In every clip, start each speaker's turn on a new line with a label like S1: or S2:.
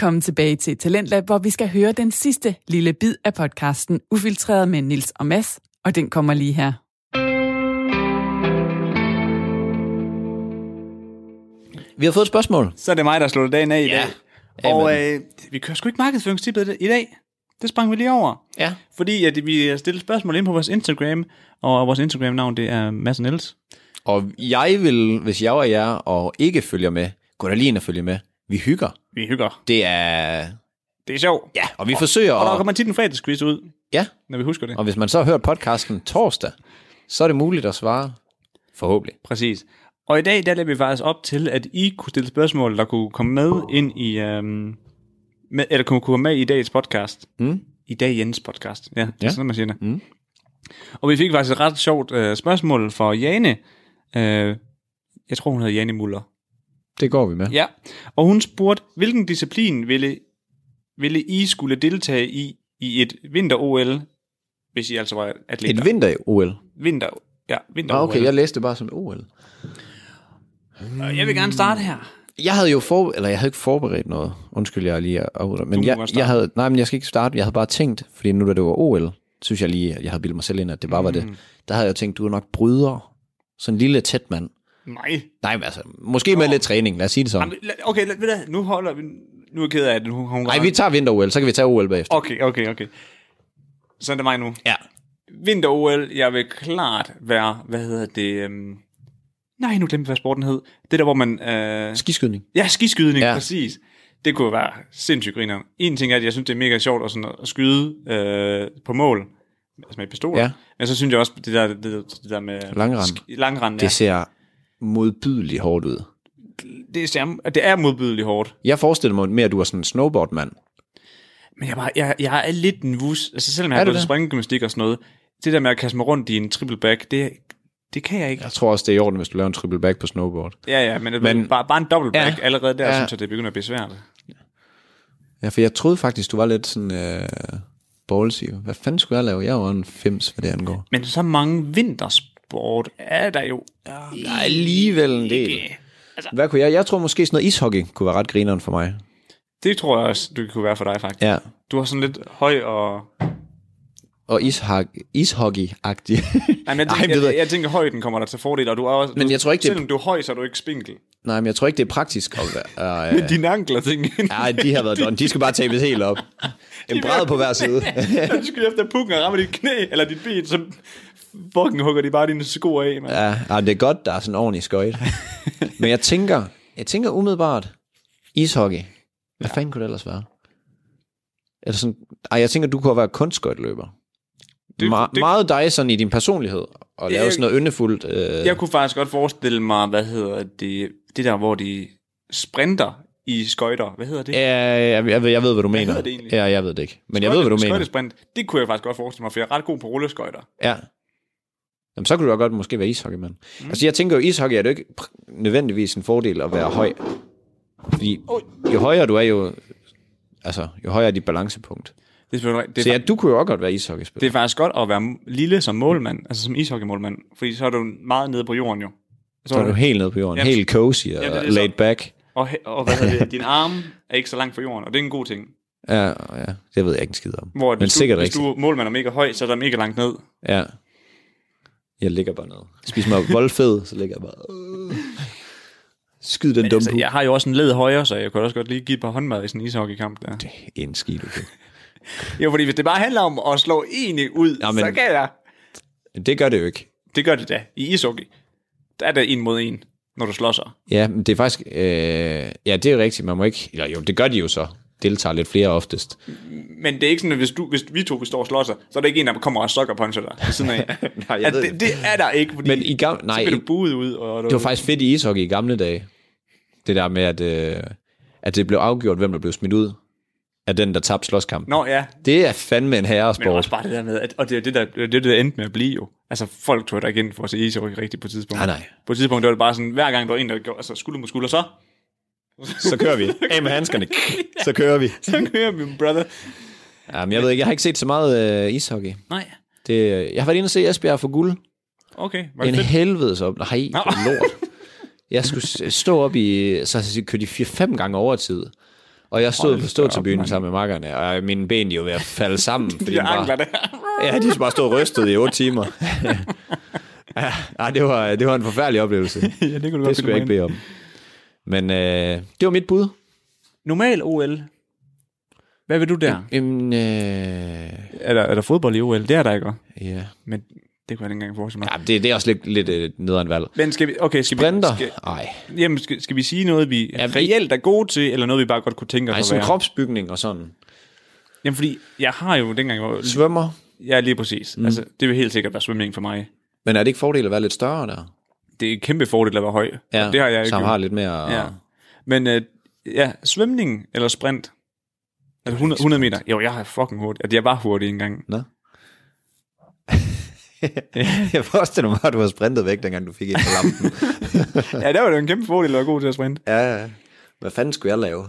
S1: Velkommen tilbage til Talentlab, hvor vi skal høre den sidste lille bid af podcasten Ufiltreret med Nils og Mads, og den kommer lige her.
S2: Vi har fået et spørgsmål.
S3: Så er det mig, der slår dagen af i
S2: Ja.
S3: dag.
S2: Amen.
S3: Og øh, vi kører sgu ikke markedsføringstippet i dag. Det sprang vi lige over.
S2: Ja.
S3: Fordi at vi har stillet spørgsmål ind på vores Instagram, og vores Instagram-navn det er Mads og Niels.
S2: Og jeg vil, hvis jeg var jer og ikke følger med, gå da lige ind og følge med. Vi hygger.
S3: Vi hygger.
S2: Det er...
S3: Det er sjovt.
S2: Ja, og vi forsøger
S3: Og der kommer tit en fredagsquiz ud,
S2: Ja,
S3: når vi husker det.
S2: og hvis man så har hørt podcasten torsdag, så er det muligt at svare. Forhåbentlig.
S3: Præcis. Og i dag, der lader vi faktisk op til, at I kunne stille spørgsmål, der kunne komme med ind i... Øhm, med, eller kunne komme med i dagens podcast.
S2: Mm.
S3: I dag Jens podcast. Ja, det er
S2: Ja.
S3: sådan, man siger det.
S2: Mm.
S3: Og vi fik faktisk et ret sjovt øh, spørgsmål fra Jane. Øh, jeg tror, hun hedder Jane Muller.
S2: Det går vi med.
S3: Ja, og hun spurgte, hvilken disciplin ville, ville I skulle deltage i i et vinter-OL, hvis I altså var atleter?
S2: Et vinter-OL.
S3: vinter, ja, vinter
S2: Ah, okay, jeg læste det bare som OL.
S3: Og jeg vil gerne starte her.
S2: Jeg havde jo for, eller jeg havde ikke forberedt noget. Undskyld, jeg lige afbryder. Men jeg, jeg havde, nej, men jeg skal ikke starte. Jeg havde bare tænkt, fordi nu da det var OL, synes jeg lige, at jeg havde bildet mig selv ind, at det bare var
S3: Mm.
S2: det. Der havde jeg tænkt, du er nok bryder. Sådan en lille tæt mand.
S3: Nej.
S2: Nej, men altså, måske med lidt træning, lad os sige det sådan.
S3: Jamen, lad- Okay, lad- hvad, nu holder vi... Nu er jeg ked af, hun
S2: Nej, vi tager vinter-OL, så kan vi tage OL bagefter.
S3: Okay, okay, okay. Så er det mig nu.
S2: Ja.
S3: Vinter-OL, jeg vil klart være, hvad hedder det... Øhm... Nej, nu glemte jeg, hvad sporten hed. Det der, hvor man... Øh...
S2: Skiskydning.
S3: Ja, skiskydning,
S2: Ja.
S3: præcis. Det kunne være sindssygt griner. En ting er, at jeg synes, det er mega sjovt at, sådan at skyde øh, på mål, altså med pistoler.
S2: Ja.
S3: Men så synes jeg også, det der, det, det der med...
S2: Langrend.
S3: sk- Langrend, ja.
S2: Det ser modbydeligt hårdt ud.
S3: Det, er, det er modbydeligt hårdt.
S2: Jeg forestiller mig mere, at du er sådan en snowboardmand.
S3: Men jeg, bare, jeg, jeg er lidt nervøs. Altså selvom jeg har gået til springgymnastik og sådan noget, det der med at kaste mig rundt i en triple back, det, det kan jeg ikke.
S2: Jeg tror også, det er i orden, hvis du laver en triple back på snowboard.
S3: Ja, ja, men,
S2: Men-
S3: bare, bare en double back,
S2: Ja.
S3: allerede der
S2: Ja.
S3: synes jeg, det begynder at blive svært.
S2: Ja, for jeg troede faktisk, du var lidt sådan øh, ballsy. Hvad fanden skulle jeg lave? Jeg var en fems, hvad det angår.
S3: Men så mange vintersport er der jo
S2: Der er alligevel en del.
S3: ikke. Altså,
S2: Hvad kunne jeg? Jeg tror måske sådan noget ishockey kunne være ret grineren for mig.
S3: det tror jeg også, det kunne være for dig faktisk.
S2: Ja.
S3: Du har sådan lidt høj og...
S2: Og ishok- ishockey-agtig.
S3: Nej, men jeg,
S2: Ej,
S3: tænker,
S2: det ved
S3: jeg,
S2: jeg-
S3: jeg tænker, højden kommer der til fordel, og du er også...
S2: Men
S3: du,
S2: jeg tror ikke, det er-
S3: Selvom du er høj, så er du ikke spinkel.
S2: Nej, men jeg tror ikke, det er praktisk at være... Øh,
S3: Men dine ankler, tænker jeg.
S2: Nej, de har været done. De skal bare tabes helt op. En bræd på hver side.
S3: Du skal efter pukken og ramme dit knæ, eller dit ben, så fucking hugger de bare dine sko af, man.
S2: Ja, ja, det er godt, der er sådan en ordentlig skøjt. Men jeg tænker, jeg tænker umiddelbart, ishockey. Hvad ja. fanden kunne det ellers være? Eller sådan, ej, jeg tænker, du kunne være kunstskøjtløber. Det, Ma-
S3: det-
S2: meget dig sådan i din personlighed, og lave
S3: Jeg-
S2: sådan noget yndefuldt. Øh,
S3: Jeg kunne faktisk godt forestille mig, hvad hedder det, det der, hvor de sprinter i skøjter. Hvad hedder det?
S2: Ja, jeg, jeg, ved, jeg ved, hvad du mener.
S3: hedder det egentlig?
S2: Ja, jeg ved det ikke. Men jeg ved, hvad du mener.
S3: Skøjtesprint, det kunne jeg faktisk godt forestille mig, for jeg er ret god på rulleskøjter.
S2: Ja. Jamen, så kunne du da godt måske være ishockeymand. Mm. Altså, jeg tænker jo, ishockey er det jo ikke nødvendigvis en fordel at være høj. Fordi jo højere du er, jo, altså, jo højere er dit balancepunkt.
S3: Det er, det, er,
S2: Så ja, du kunne jo også godt være ishockeyspiller.
S3: det er faktisk godt at være lille som målmand, altså som ishockeymålmand, fordi så er du meget nede på jorden jo.
S2: Så er du helt nede på jorden.
S3: Jamen,
S2: helt cozy og
S3: jamen, det er så-
S2: laid back.
S3: Og, og hvad hedder det, din arm er ikke så langt fra jorden, og det er en god ting.
S2: Ja, ja, det ved jeg ikke en skid om.
S3: Hvor
S2: Men
S3: hvis,
S2: sikkert
S3: du, hvis
S2: rigtigt.
S3: du er målmand er mega høj, så er der mega langt ned.
S2: Ja. Jeg ligger bare ned. Spiser mig voldfed, så ligger jeg bare... Øh. Skyd den dumme
S3: Altså, jeg har jo også en led højere, så jeg kunne også godt lige give et par håndmad i sådan en ishockeykamp der.
S2: En skid, okay.
S3: Jo, fordi hvis det bare handler om at slå en ud,
S2: ja, men-
S3: så kan jeg.
S2: Det gør det jo ikke.
S3: Det gør det da. I ishockey, der er det en mod en, når du slår sig.
S2: Ja, men det er faktisk... Øh, ja, det er jo rigtigt. Man må ikke... Eller jo, det gør de jo så. Deltager lidt flere oftest.
S3: Men det er ikke sådan, at hvis, du, hvis vi to vi står og slår sig, så er der ikke en, der kommer og sucker puncher dig ved siden af.
S2: Nej, jeg
S3: at
S2: ved
S3: det, det, er der ikke, fordi
S2: Men i gamle... Nej,
S3: så bliver
S2: i,
S3: du buet ud. Og
S2: det var faktisk fedt i ishockey i gamle dage. Det der med, at, øh, at det blev afgjort, hvem der blev smidt ud af den, der tabte slåskamp.
S3: Nå ja,
S2: Det er fandme en
S3: men
S2: herresport.
S3: også bare det der med, at, og det er det, der, det, er det, der endte med at blive jo. Altså, folk tog der ikke ind for at se ishockey rigtigt på et tidspunkt.
S2: Nej, nej.
S3: På et tidspunkt, der var det bare sådan, hver gang der var en, der gjorde, altså skulder mod skulder, så,
S2: Så kører vi. Af med handskerne. Så kører vi.
S3: så kører vi, brother.
S2: Jamen, jeg ved ikke, jeg har ikke set så meget øh, ishockey.
S3: Nej,
S2: Det, øh, jeg har været inde og se Esbjerg for guld.
S3: okay, var
S2: En
S3: det fedt?
S2: helvedes op. Nej, for lort. Jeg skulle stå op i, så kørte de 4-5 gange overtid. Og jeg stod
S3: Hold
S2: på
S3: da
S2: ståtribunen
S3: op,
S2: sammen med makkerne, og mine ben de var ved at falde sammen. fordi
S3: De
S2: den
S3: ankler
S2: bare,
S3: der.
S2: ja, de bare stod rystet i otte timer. ja, det, var, det var en forfærdelig oplevelse.
S3: ja, det kunne du
S2: Det
S3: godt
S2: skulle jeg ikke bede om. Men øh, det var mit bud.
S3: Normal OL. Hvad vil du der?
S2: Jamen, øh,
S3: Er der, er der fodbold i OL? Det er der ikke.
S2: ja.
S3: Men det kunne jeg ikke engang forestille mig.
S2: ja det, det er også lidt, lidt øh, nederen valg.
S3: Men skal vi, okay, skal
S2: Sprinter?
S3: vi, skal,
S2: Ej.
S3: jamen, skal, skal vi sige noget, vi
S2: Ja,
S3: reelt er gode til, eller noget, vi bare godt kunne tænke os at
S2: sådan
S3: være?
S2: kropsbygning og sådan.
S3: Jamen, fordi jeg har jo dengang, var...
S2: Svømmer.
S3: Ja, lige præcis. Mm. Altså, det vil helt sikkert være svømning for mig.
S2: Men er det ikke fordel at være lidt større der?
S3: Det er en kæmpe fordel at være høj.
S2: Ja,
S3: det har jeg ikke.
S2: han har lidt mere...
S3: Ja. Men øh, ja, svømning eller sprint. Altså 100, 100 meter. Jo, jeg har fucking hurtigt. At jeg var hurtig engang.
S2: Nå. jeg forestiller mig, at du har sprintet væk, dengang du fik en på lampen.
S3: ja, der var det en kæmpe fordel at være god til at sprinte.
S2: ja, ja. Hvad fanden skulle jeg lave?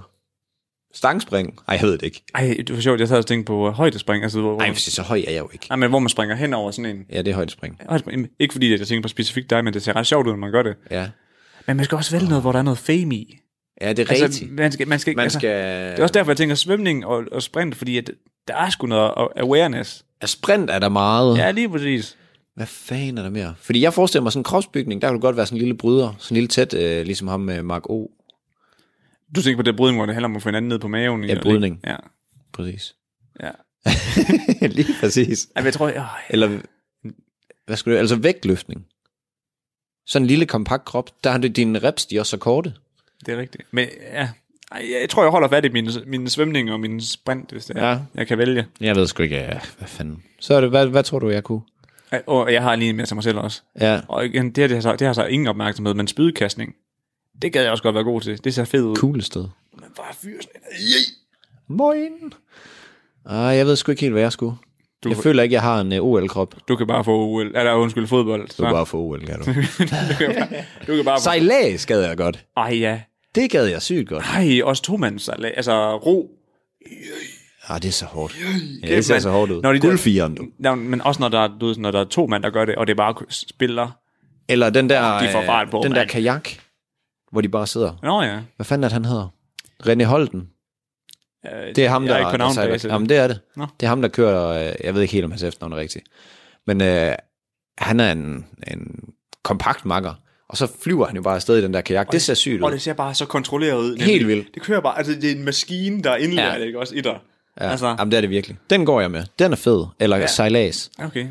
S2: Stangspring? Ej, jeg ved det ikke.
S3: Ej, det var sjovt, jeg sad og tænkte på uh, højdespring. Altså, hvor,
S2: Ej,
S3: hvor,
S2: så høj er jeg jo ikke.
S3: nej, men hvor man springer hen over sådan en
S2: Ja, det er højdespring.
S3: højdespring. Ikke fordi, jeg tænker på specifikt dig, men det ser ret sjovt ud, når man gør det.
S2: Ja.
S3: Men man skal også vælge noget, hvor der er noget fame i.
S2: Ja, det er
S3: Altså,
S2: rigtigt.
S3: man skal, man skal,
S2: Man
S3: altså,
S2: skal...
S3: Det er også derfor, jeg tænker svømning og, og sprint, fordi at der er sgu noget awareness.
S2: Ja, sprint er der meget.
S3: Ja, lige præcis.
S2: Hvad fanden er der mere? Fordi jeg forestiller mig sådan en kropsbygning, der du godt være sådan en lille bryder. Sådan en lille tæt, øh, ligesom ham med Mark O.
S3: Du tænker på det brydning, hvor det handler om at få hinanden ned på maven. i-
S2: Ja, brydning.
S3: Ja,
S2: Præcis.
S3: ja.
S2: Lige præcis.
S3: Ej, men jeg tror, øh,
S2: Eller, hvad skulle du, altså vægtløftning. Sådan en lille kompakt krop, der har du dine reps, de er også så korte.
S3: det er rigtigt. Men ja, jeg tror, jeg holder fat i min, min svømning og min sprint, hvis det er.
S2: Ja.
S3: Jeg kan vælge.
S2: Jeg ved sgu ikke, ja, hvad fanden. Så er det, hvad, hvad tror du, jeg kunne?
S3: Og jeg har lige en mere til mig selv også.
S2: Ja,
S3: Og igen, det, her, det, har så, det har så ingen opmærksomhed, men spydkastning, det gad jeg også godt være god til. Det ser fedt ud.
S2: cool sted.
S3: Men bare fyr sådan en...
S2: Moin. Ah, jeg ved sgu ikke helt, hvad jeg skulle.
S3: Du-
S2: Jeg føler ikke, jeg har en uh, OL-krop.
S3: Du kan bare få OL, eller undskyld, fodbold. Så.
S2: Du kan bare få OL, kan du.
S3: du, kan bare, du kan bare få...
S2: Sejlads gad jeg godt.
S3: Ej ja.
S2: Det gad jeg sygt godt.
S3: Ej, også tomands, altså ro.
S2: Ah, det er så hårdt. Ja, det ser
S3: mand.
S2: så hårdt ud.
S3: Når de der-
S2: Guldfieren, du.
S3: Ja, men også når der, er- du ved, når der er to mand, der gør det, og det bare spiller.
S2: Eller den der,
S3: De får fart på,
S2: øh, den der
S3: mand.
S2: kajak, hvor de bare sidder.
S3: Nå ja.
S2: Hvad fanden er det, han hedder? René Holden.
S3: Øh,
S2: Det er ham,
S3: jeg
S2: der,
S3: er ikke på navnbasis.
S2: Jamen, det er det.
S3: Nå.
S2: Det er ham, der kører, øh, jeg ved ikke helt, om hans efternavn er rigtigt. Men øh, han er en, en kompakt makker. Og så flyver han jo bare afsted i den der kajak. Det ser sygt
S3: Og
S2: ud.
S3: det ser bare så kontrolleret ud.
S2: Helt vildt.
S3: Det kører bare, altså det er en maskine, der indlærer
S2: Ja.
S3: det, ikke også i dig.
S2: Ja.
S3: Altså,
S2: Jamen, det er det virkelig. Den går jeg med. Den er fed. Eller ja. Sejlads.
S3: okay.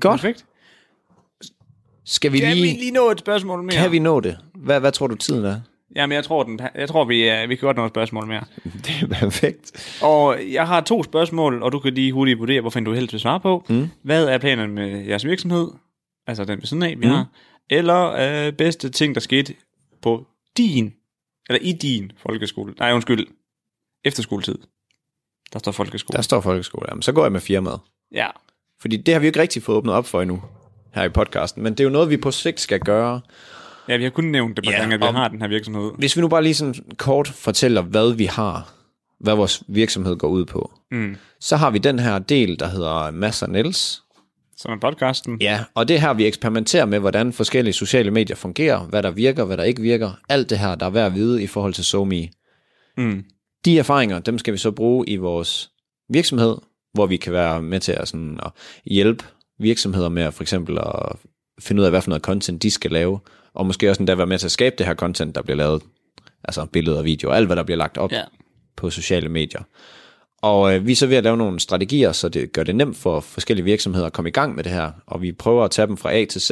S2: Godt.
S3: Perfekt.
S2: Skal vi
S3: Kan vi
S2: lige...
S3: lige nå et spørgsmål mere?
S2: Kan vi nå det? Hvad, hvad tror du tiden er?
S3: Jamen, jeg tror, den, jeg tror vi, uh, vi kan godt nå et spørgsmål mere.
S2: Det er perfekt.
S3: Og jeg har to spørgsmål, og du kan lige hurtigt vurdere, hvorfor du helst vil svare på.
S2: Mm.
S3: Hvad er planerne med jeres virksomhed? Altså den ved siden af, vi
S2: Mm.
S3: har. Eller øh, bedste ting, der skete på din, eller i din folkeskole. Nej, undskyld. Efterskoletid. Der står folkeskole.
S2: Der står folkeskole. Jamen, så går jeg med firmaet.
S3: Ja.
S2: Fordi det har vi jo ikke rigtig fået åbnet op for endnu her i podcasten. Men det er jo noget, vi på sigt skal gøre.
S3: ja, vi har kun nævnt det på
S2: Ja,
S3: gange, at vi har den her virksomhed.
S2: Hvis vi nu bare lige sådan kort fortæller, hvad vi har, hvad vores virksomhed går ud på,
S3: Mm.
S2: så har vi den her del, der hedder Mads og Niels.
S3: Som er podcasten.
S2: Ja, og det er her, vi eksperimenterer med, hvordan forskellige sociale medier fungerer, hvad der virker, hvad der ikke virker. Alt det her, der er værd at vide i forhold til SoMe.
S3: Mm.
S2: De erfaringer, dem skal vi så bruge i vores virksomhed, hvor vi kan være med til at, sådan, at hjælpe virksomheder med at for eksempel at finde ud af, hvad for noget content de skal lave, og måske også endda være med til at skabe det her content, der bliver lavet, altså billeder og videoer, alt hvad der bliver lagt op
S3: Ja.
S2: på sociale medier. Og øh, vi er så ved at lave nogle strategier, så det gør det nemt for forskellige virksomheder at komme i gang med det her, og vi prøver at tage dem fra A til Z,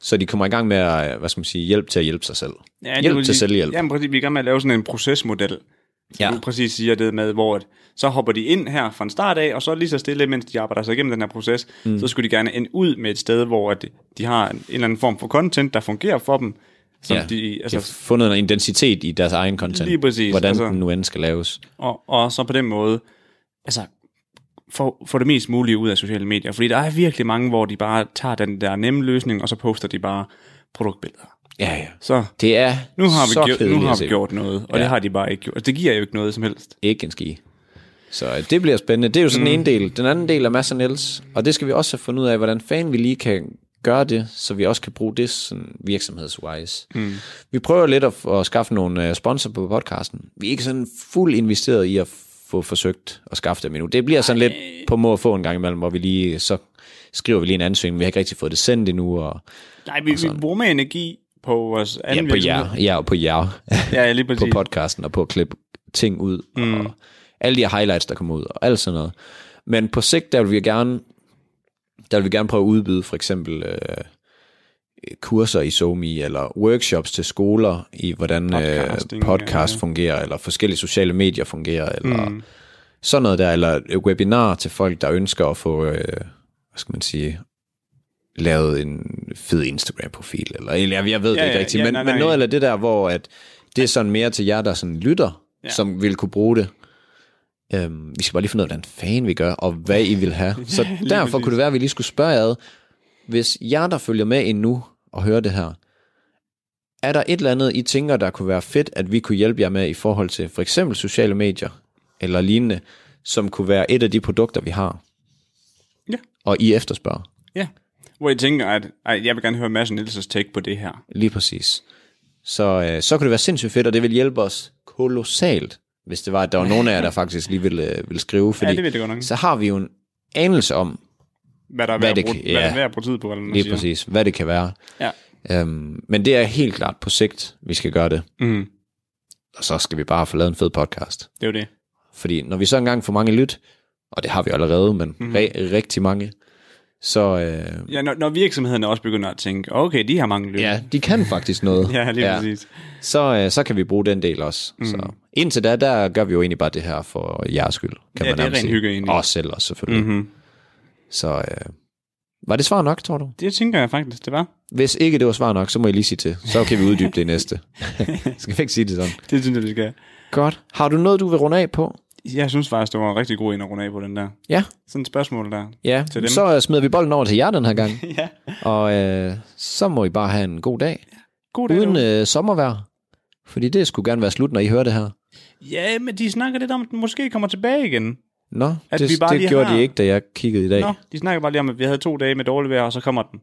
S2: så de kommer i gang med at, hvad skal man sige, hjælp til at hjælpe sig selv.
S3: Ja,
S2: Hjælp til
S3: sige-
S2: selvhjælp.
S3: Jamen præcis, vi er i gang med at lave sådan en procesmodel. Som
S2: Ja.
S3: du præcis siger det med, hvor at, så hopper de ind her fra en start af, og så lige så stille, mens de arbejder sig igennem den her proces, mm. så skulle de gerne ende ud med et sted, hvor at de har en, en eller anden form for content, der fungerer for dem, som
S2: Ja,
S3: de,
S2: de har
S3: altså,
S2: fundet en identitet i deres egen content.
S3: Lige præcis,
S2: Hvordan
S3: altså-
S2: den nu end skal laves.
S3: og, og så på den måde, altså, få, få det mest mulige ud af sociale medier. Fordi der er virkelig mange, hvor de bare tager den der nemme løsning, og så poster de bare produktbilleder.
S2: Ja, ja.
S3: Så
S2: Det er
S3: nu har vi,
S2: så
S3: gjort, nu har vi gjort noget, og
S2: Ja.
S3: det har de bare ikke gjort. Det giver jo ikke noget som helst.
S2: Ikke en ski. Så øh, det bliver spændende. Det er jo sådan mm. en del. Den anden del er Mads og Niels, og det skal vi også have fundet ud af, hvordan fanden vi lige kan gøre det, så vi også kan bruge det sådan virksomhedswise.
S3: Mm.
S2: Vi prøver lidt at, at skaffe nogle uh, sponsor på podcasten. Vi er ikke sådan fuld investeret i at få forsøgt at skaffe dem endnu. Det bliver sådan lidt på må at få en gang imellem, hvor vi lige, så skriver vi lige en ansøgning. Vi har ikke rigtig fået det sendt endnu. Og,
S3: Nej, vi, vi bruger mere energi på vores
S2: ja,
S3: anden
S2: på
S3: virksomhed.
S2: jer, ja, og på jer.
S3: Ja, lige
S2: på
S3: præcis.
S2: podcasten og på at klippe ting ud, mm. og alle de her highlights, der kommer ud, og alt sådan noget. Men på sigt, der vil vi gerne, der vil vi gerne prøve at udbyde for eksempel øh, kurser i SoMe, eller workshops til skoler i, hvordan
S3: Podcasting,
S2: øh, podcast
S3: ja.
S2: fungerer, eller forskellige sociale medier fungerer, eller mm. sådan noget der, eller webinar til folk, der ønsker at få, øh, hvad skal man sige, lavet en fed Instagram-profil, eller eller jeg, jeg ved
S3: Ja,
S2: det ikke
S3: ja,
S2: rigtigt,
S3: ja,
S2: men,
S3: nej,
S2: men
S3: nej.
S2: noget af det der, hvor at det er sådan mere til jer, der sådan lytter, ja. Som vil kunne bruge det. Øhm, vi skal bare lige finde ud af, hvordan fanden vi gør, og hvad I vil have. Så derfor
S3: præcis.
S2: kunne det være, at vi lige skulle spørge jer ad, hvis jer, der følger med endnu og hører det her, er der et eller andet, I tænker, der kunne være fedt, at vi kunne hjælpe jer med i forhold til for eksempel sociale medier, eller lignende, som kunne være et af de produkter, vi har,
S3: Ja.
S2: og I efterspørger?
S3: Ja. Hvor jeg tænker, at, at jeg vil gerne høre Mads Nielsens take på det her.
S2: Lige præcis. Så, øh, så kunne det være sindssygt fedt, og det vil hjælpe os kolossalt, hvis det var, at der var nogen af jer, der faktisk lige ville, øh, ville skrive, fordi
S3: Ja, det jeg godt nok.
S2: så har vi jo en anelse om,
S3: Hvad der er
S2: Hvad det
S3: bruge, der er at bruge tid på, eller man
S2: lige
S3: siger.
S2: præcis, hvad det kan være.
S3: Ja.
S2: Øhm, men det er helt klart på sigt, vi skal gøre det.
S3: Mm,
S2: Og så skal vi bare få lavet en fed podcast.
S3: det er jo det.
S2: Fordi når vi så engang får mange lyt, og det har vi allerede, men mm. re- rigtig mange, så øh,
S3: Ja, når, når virksomhederne også begynder at tænke, okay, de har mange løn.
S2: ja, de kan faktisk noget.
S3: ja lige ja. præcis.
S2: så, øh, så kan vi bruge den del også. Mm. Så indtil da, der gør vi jo egentlig bare det her for jeres skyld, kan
S3: Ja,
S2: man
S3: det er ren hygge egentlig.
S2: Og selv også, selvfølgelig. Mm.
S3: Mm-hmm.
S2: Så øh, var det svar nok, tror du?
S3: Det tænker jeg faktisk, det var.
S2: Hvis ikke det var svar nok, så må I lige sige til. Så kan vi uddybe det i næste. Skal vi ikke sige det sådan?
S3: Det synes jeg, vi skal.
S2: Godt. Har du noget, du vil runde af på?
S3: Jeg synes faktisk, det var en rigtig god en at runde af på den der.
S2: Ja.
S3: Sådan et spørgsmål der.
S2: Ja,
S3: Til dem.
S2: så øh, smider vi bolden over til jer den her gang.
S3: ja.
S2: Og øh, så må I bare have en god dag.
S3: God dag.
S2: Uden øh, sommervejr. Fordi det skulle gerne være slut, når I hører det her.
S3: Ja, men de snakker lidt om, at den måske kommer tilbage igen.
S2: Nå,
S3: At
S2: det,
S3: vi bare
S2: det gjorde
S3: har-
S2: de ikke, da jeg kiggede i dag.
S3: Nå, de snakker bare lige om, at vi havde to dage med dårligt vejr, og så kommer den.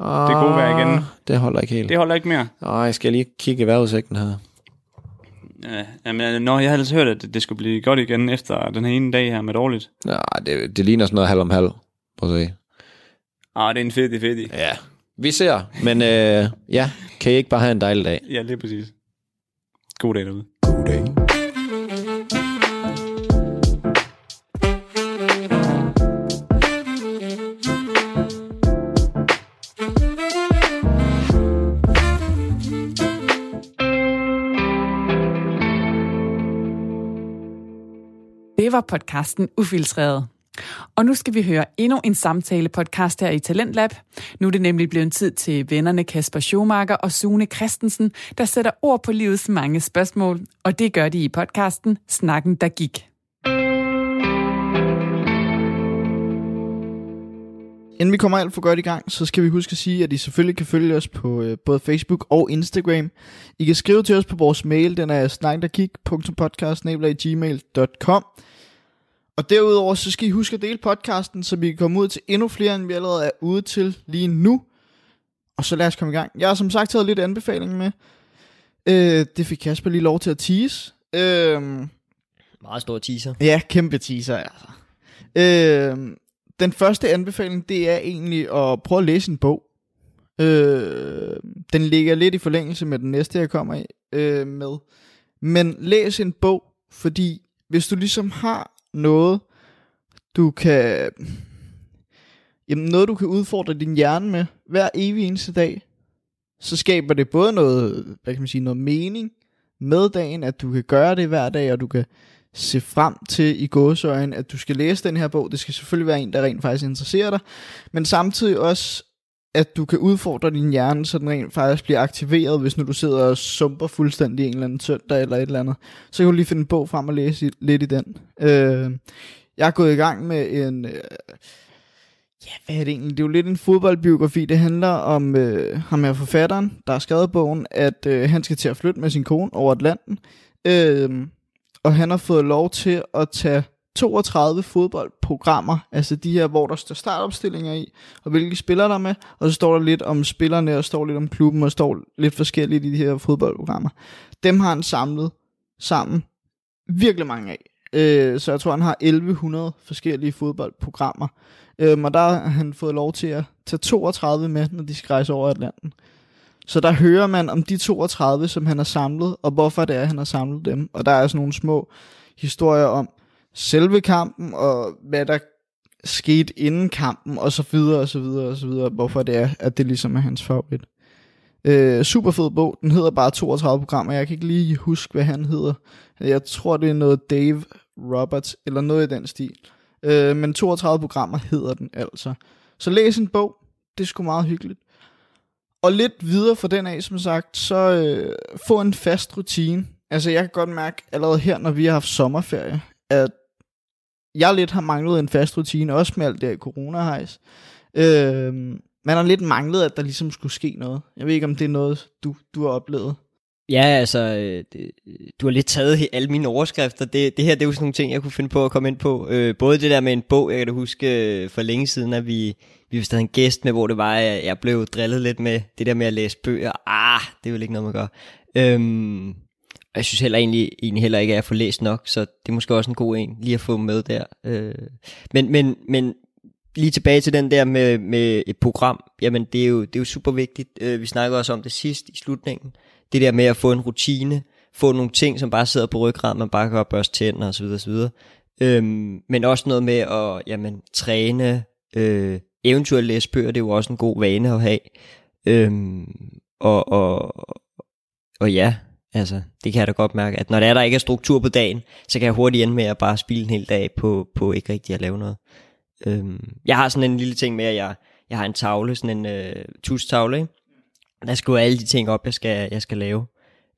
S2: ah,
S3: det gode vejr igen.
S2: Det holder ikke helt.
S3: Det holder ikke mere.
S2: Nej, skal jeg lige kigge i vejrudsigten her?
S3: Ja, jamen, når jeg havde ellers hørt, at det- det skulle blive godt igen efter den her ene dag her med dårligt.
S2: Nej, det, det ligner sådan noget halv om halv. Prøv at se.
S3: Ah, det er en fed, det er fedt.
S2: Ja, vi ser. Men øh, ja, kan I ikke bare have en dejlig dag?
S3: Ja, lige præcis. God dag derude.
S2: God dag.
S1: Var podcasten Ufiltreret. Og nu skal vi høre endnu en samtale-podcast her i Talentlab. Nu er det nemlig blevet tid til vennerne Kasper Schumacher og Sune Christensen, der sætter ord på livets mange spørgsmål. Og det gør de i podcasten Snakken, der gik.
S4: Inden vi kommer alt for godt i gang, så skal vi huske at sige, at I selvfølgelig kan følge os på øh, både Facebook og Instagram. I kan skrive til os på vores mail, den er snakkendergik.podcast.gmail.com. Og derudover så skal I huske at dele podcasten, så vi kan komme ud til endnu flere, end vi allerede er ude til lige nu. Og så lad os komme i gang. Jeg har som sagt taget lidt anbefaling med. Øh, det fik Kasper lige lov til at tease. Øh,
S5: Meget stor teaser.
S4: Ja, kæmpe teaser, altså. Øh, den første anbefaling, det er egentlig at prøve at læse en bog. Øh, den ligger lidt i forlængelse med den næste, jeg kommer i, øh, med. Men læs en bog, fordi hvis du ligesom har noget, du kan... Jamen noget, du kan udfordre din hjerne med hver evig eneste dag, så skaber det både noget, hvad kan man sige, noget mening med dagen, at du kan gøre det hver dag, og du kan se frem til i gåsøjen, at du skal læse den her bog. Det skal selvfølgelig være en, der rent faktisk interesserer dig, men samtidig også, at du kan udfordre din hjerne, så den rent faktisk bliver aktiveret, hvis nu du sidder og sumper fuldstændig en eller anden søndag eller et eller andet. Så kan du lige finde en bog frem og læse i, lidt i den. Øh, jeg er gået i gang med en... Øh, ja, hvad er det egentlig? Det er jo lidt en fodboldbiografi. Det handler om øh, ham her forfatteren, der har skrevet bogen, at øh, han skal til at flytte med sin kone over Atlanten. Øh, og han har fået lov til at tage 32 fodboldprogrammer, altså de her, hvor der står startopstillinger i, og hvilke spillere der er med, og så står der lidt om spillerne, og står lidt om klubben, og står lidt forskelligt i de her fodboldprogrammer. Dem har han samlet sammen virkelig mange af. Øh, så jeg tror, han har 1100 forskellige fodboldprogrammer. Øh, og der har han fået lov til at tage 32 med, når de skal rejse over Atlanten. Så der hører man om de 32, som han har samlet, og hvorfor det er, han har samlet dem. Og der er sådan nogle små historier om selve kampen, og hvad der skete inden kampen, og så videre, og så videre, og så videre, hvorfor det er, at det ligesom er hans favorit. Øh, super fed bog, den hedder bare 32 programmer, jeg kan ikke lige huske, hvad han hedder. Jeg tror, det er noget Dave Roberts, eller noget i den stil. Øh, men 32 programmer hedder den altså. Så læs en bog, det er sgu meget hyggeligt. Og lidt videre fra den af, som sagt, så øh, få en fast rutine. Altså jeg kan godt mærke allerede her, når vi har haft sommerferie, at jeg lidt har manglet en fast rutine, også med alt det her corona-hejs. Øh, man har lidt manglet, at der ligesom skulle ske noget. Jeg ved ikke, om det er noget, du, du har oplevet.
S5: Ja, altså, øh, det, du har lidt taget alle mine overskrifter. Det, det her, det er jo sådan nogle ting, jeg kunne finde på at komme ind på. Øh, både det der med en bog, jeg kan da huske øh, for længe siden, at vi, vi havde en gæst med, hvor det var, at jeg blev drillet lidt med det der med at læse bøger. Ah, det er vel ikke noget, man gør. Øhm, jeg synes heller egentlig, egentlig heller ikke, at jeg får læst nok, så det er måske også en god en, lige at få med der. Øh, men, men, men lige tilbage til den der med, med et program, jamen det er jo, det er jo super vigtigt. Øh, vi snakkede også om det sidst i slutningen. Det der med at få en rutine, få nogle ting, som bare sidder på ryggraden, man bare kan børste tænder osv. osv. Øhm, men også noget med at jamen, træne, øh, eventuelt læse bøger, det er jo også en god vane at have. Øhm, og, og, og ja, altså, det kan jeg da godt mærke, at når der, er, der ikke er struktur på dagen, så kan jeg hurtigt ende med at bare spille en hel dag på, på ikke rigtig at lave noget. Øhm, jeg har sådan en lille ting med, at jeg, jeg har en tavle, sådan en øh, tustavle, ikke? Der skriver alle de ting op, jeg skal, jeg skal lave.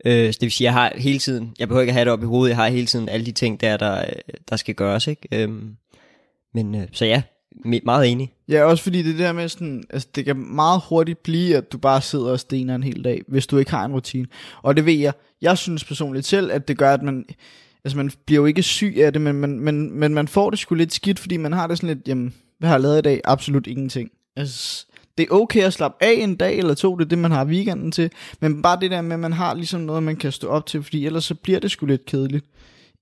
S5: Øh, så det vil sige, jeg har hele tiden, jeg behøver ikke at have det op i hovedet, jeg har hele tiden alle de ting der, der, øh, der skal gøres, ikke? Øhm, men øh, så ja, meget enig.
S4: Ja, også fordi det der med sådan, altså det kan meget hurtigt blive, at du bare sidder og stener en hel dag, hvis du ikke har en rutine. Og det ved jeg, jeg synes personligt selv, at det gør, at man, altså man bliver jo ikke syg af det, men, men, men, men man får det sgu lidt skidt, fordi man har det sådan lidt, jamen, hvad har jeg lavet i dag? Absolut ingenting. Altså, det er okay at slappe af en dag eller to, det er det, man har weekenden til, men bare det der med, at man har ligesom noget, man kan stå op til, fordi ellers så bliver det sgu lidt kedeligt.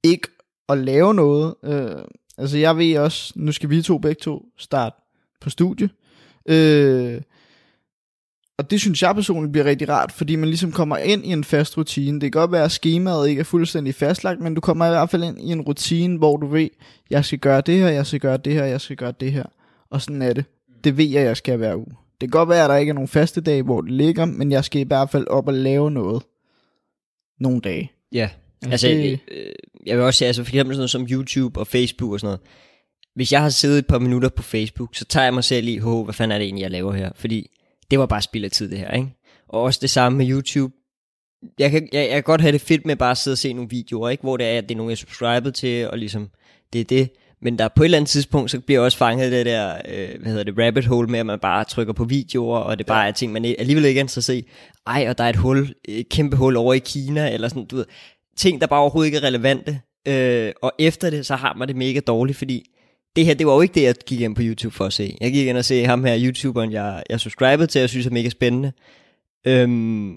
S4: Ikke at lave noget. Øh, altså jeg ved også, nu skal vi to begge to starte på studie. Øh, og det synes jeg personligt bliver rigtig rart, fordi man ligesom kommer ind i en fast rutine. Det kan godt være, at skemaet ikke er fuldstændig fastlagt, men du kommer i hvert fald ind i en rutine, hvor du ved, jeg skal gøre det her, jeg skal gøre det her, jeg skal gøre det her. Og sådan er det. Det ved jeg, jeg skal hver uge. Det kan godt være, at der ikke er nogen faste dage, hvor det ligger, men jeg skal i hvert fald op og lave noget. Nogle dage.
S5: Ja,
S4: Altså,
S5: altså,
S4: det-
S5: øh, jeg vil også sige, altså for eksempel sådan noget som YouTube og Facebook og sådan noget. Hvis jeg har siddet et par minutter på Facebook, så tager jeg mig selv i, "Hov, hvad fanden er det egentlig, jeg laver her? Fordi det var bare spild af tid, det her, ikke? Og også det samme med YouTube. Jeg kan, jeg, jeg kan godt have det fedt med bare at sidde og se nogle videoer, ikke? Hvor det er, at det er nogen, jeg er subscribet til, og ligesom, det er det. Men der på et eller andet tidspunkt, så bliver jeg også fanget det der, øh, hvad hedder det, rabbit hole med, at man bare trykker på videoer, og det bare er ting, man alligevel ikke er interesseret i. Ej, og der er et hul, et kæmpe hul over i Kina, eller sådan, du ved. Ting, der bare overhovedet ikke er relevante. Øh, og efter det, så har man det mega dårligt, fordi det her, det var jo ikke det, jeg gik ind på YouTube for at se. Jeg gik ind og se ham her, YouTuberen, jeg, jeg subscribede til, jeg synes er mega spændende. Øhm,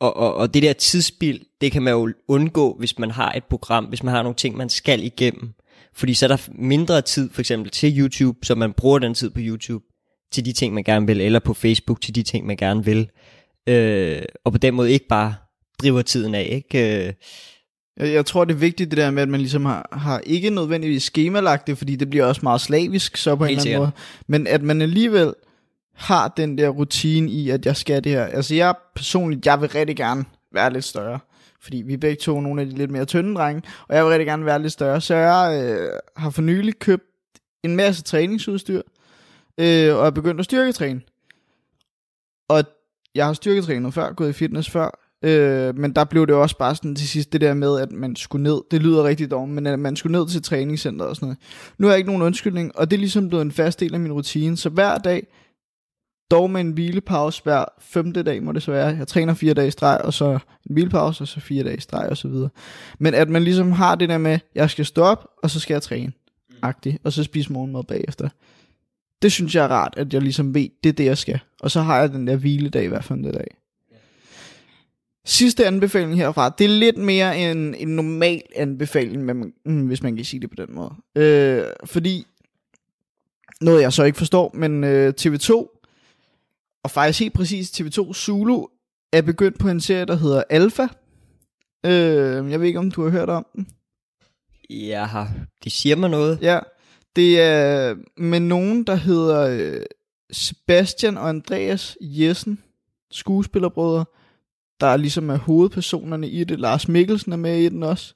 S5: og, og, og det der tidsspil, det kan man jo undgå, hvis man har et program, hvis man har nogle ting, man skal igennem. Fordi så er der mindre tid for eksempel til YouTube, så man bruger den tid på YouTube til de ting, man gerne vil, eller på Facebook til de ting, man gerne vil. Øh, og på den måde ikke bare driver tiden af, ikke? Øh,
S4: Jeg, jeg tror, det er vigtigt det der med, at man ligesom har, har ikke nødvendigvis skemalagt det, fordi det bliver også meget slavisk så på en
S5: Helt
S4: eller anden måde. Men at man alligevel har den der rutine i, at jeg skal det her. Altså jeg personligt, jeg vil rigtig gerne være lidt større. Fordi vi er begge to nogle af de lidt mere tynde drenge, og jeg vil rigtig gerne være lidt større. Så jeg øh, har for nylig købt en masse træningsudstyr, øh, og er begyndt at styrketræne. Og jeg har styrketrænet før, gået i fitness før, Øh, men der blev det også bare sådan til sidst det der med, at man skulle ned. Det lyder rigtig dårligt, men at man skulle ned til træningscenteret og sådan noget. Nu har jeg ikke nogen undskyldning, og det er ligesom blevet en fast del af min rutine. Så hver dag, Dog med en hvilepause hver femte dag, må det så være. Jeg træner fire dage i streg, og så en hvilepause, og så fire dage i streg, og så videre. Men at man ligesom har det der med, jeg skal stå op, og så skal jeg træne. Agtigt, og så spise morgenmad bagefter. Det synes jeg er rart, at jeg ligesom ved, det er det, jeg skal. Og så har jeg den der hviledag hver femte dag. Sidste anbefaling herfra, det er lidt mere en, en normal anbefaling, men, mm, hvis man kan sige det på den måde. Øh, fordi, noget jeg så ikke forstår, men øh, TV2, og faktisk helt præcis TV2 Zulu, er begyndt på en serie, der hedder Alpha. Øh, jeg ved ikke, om du har hørt om den.
S5: Jeg har, de siger mig noget.
S4: Ja, det er med nogen, der hedder øh, Sebastian og Andreas Jessen, skuespillerbrødre, der ligesom er hovedpersonerne i det. Lars Mikkelsen er med i den også.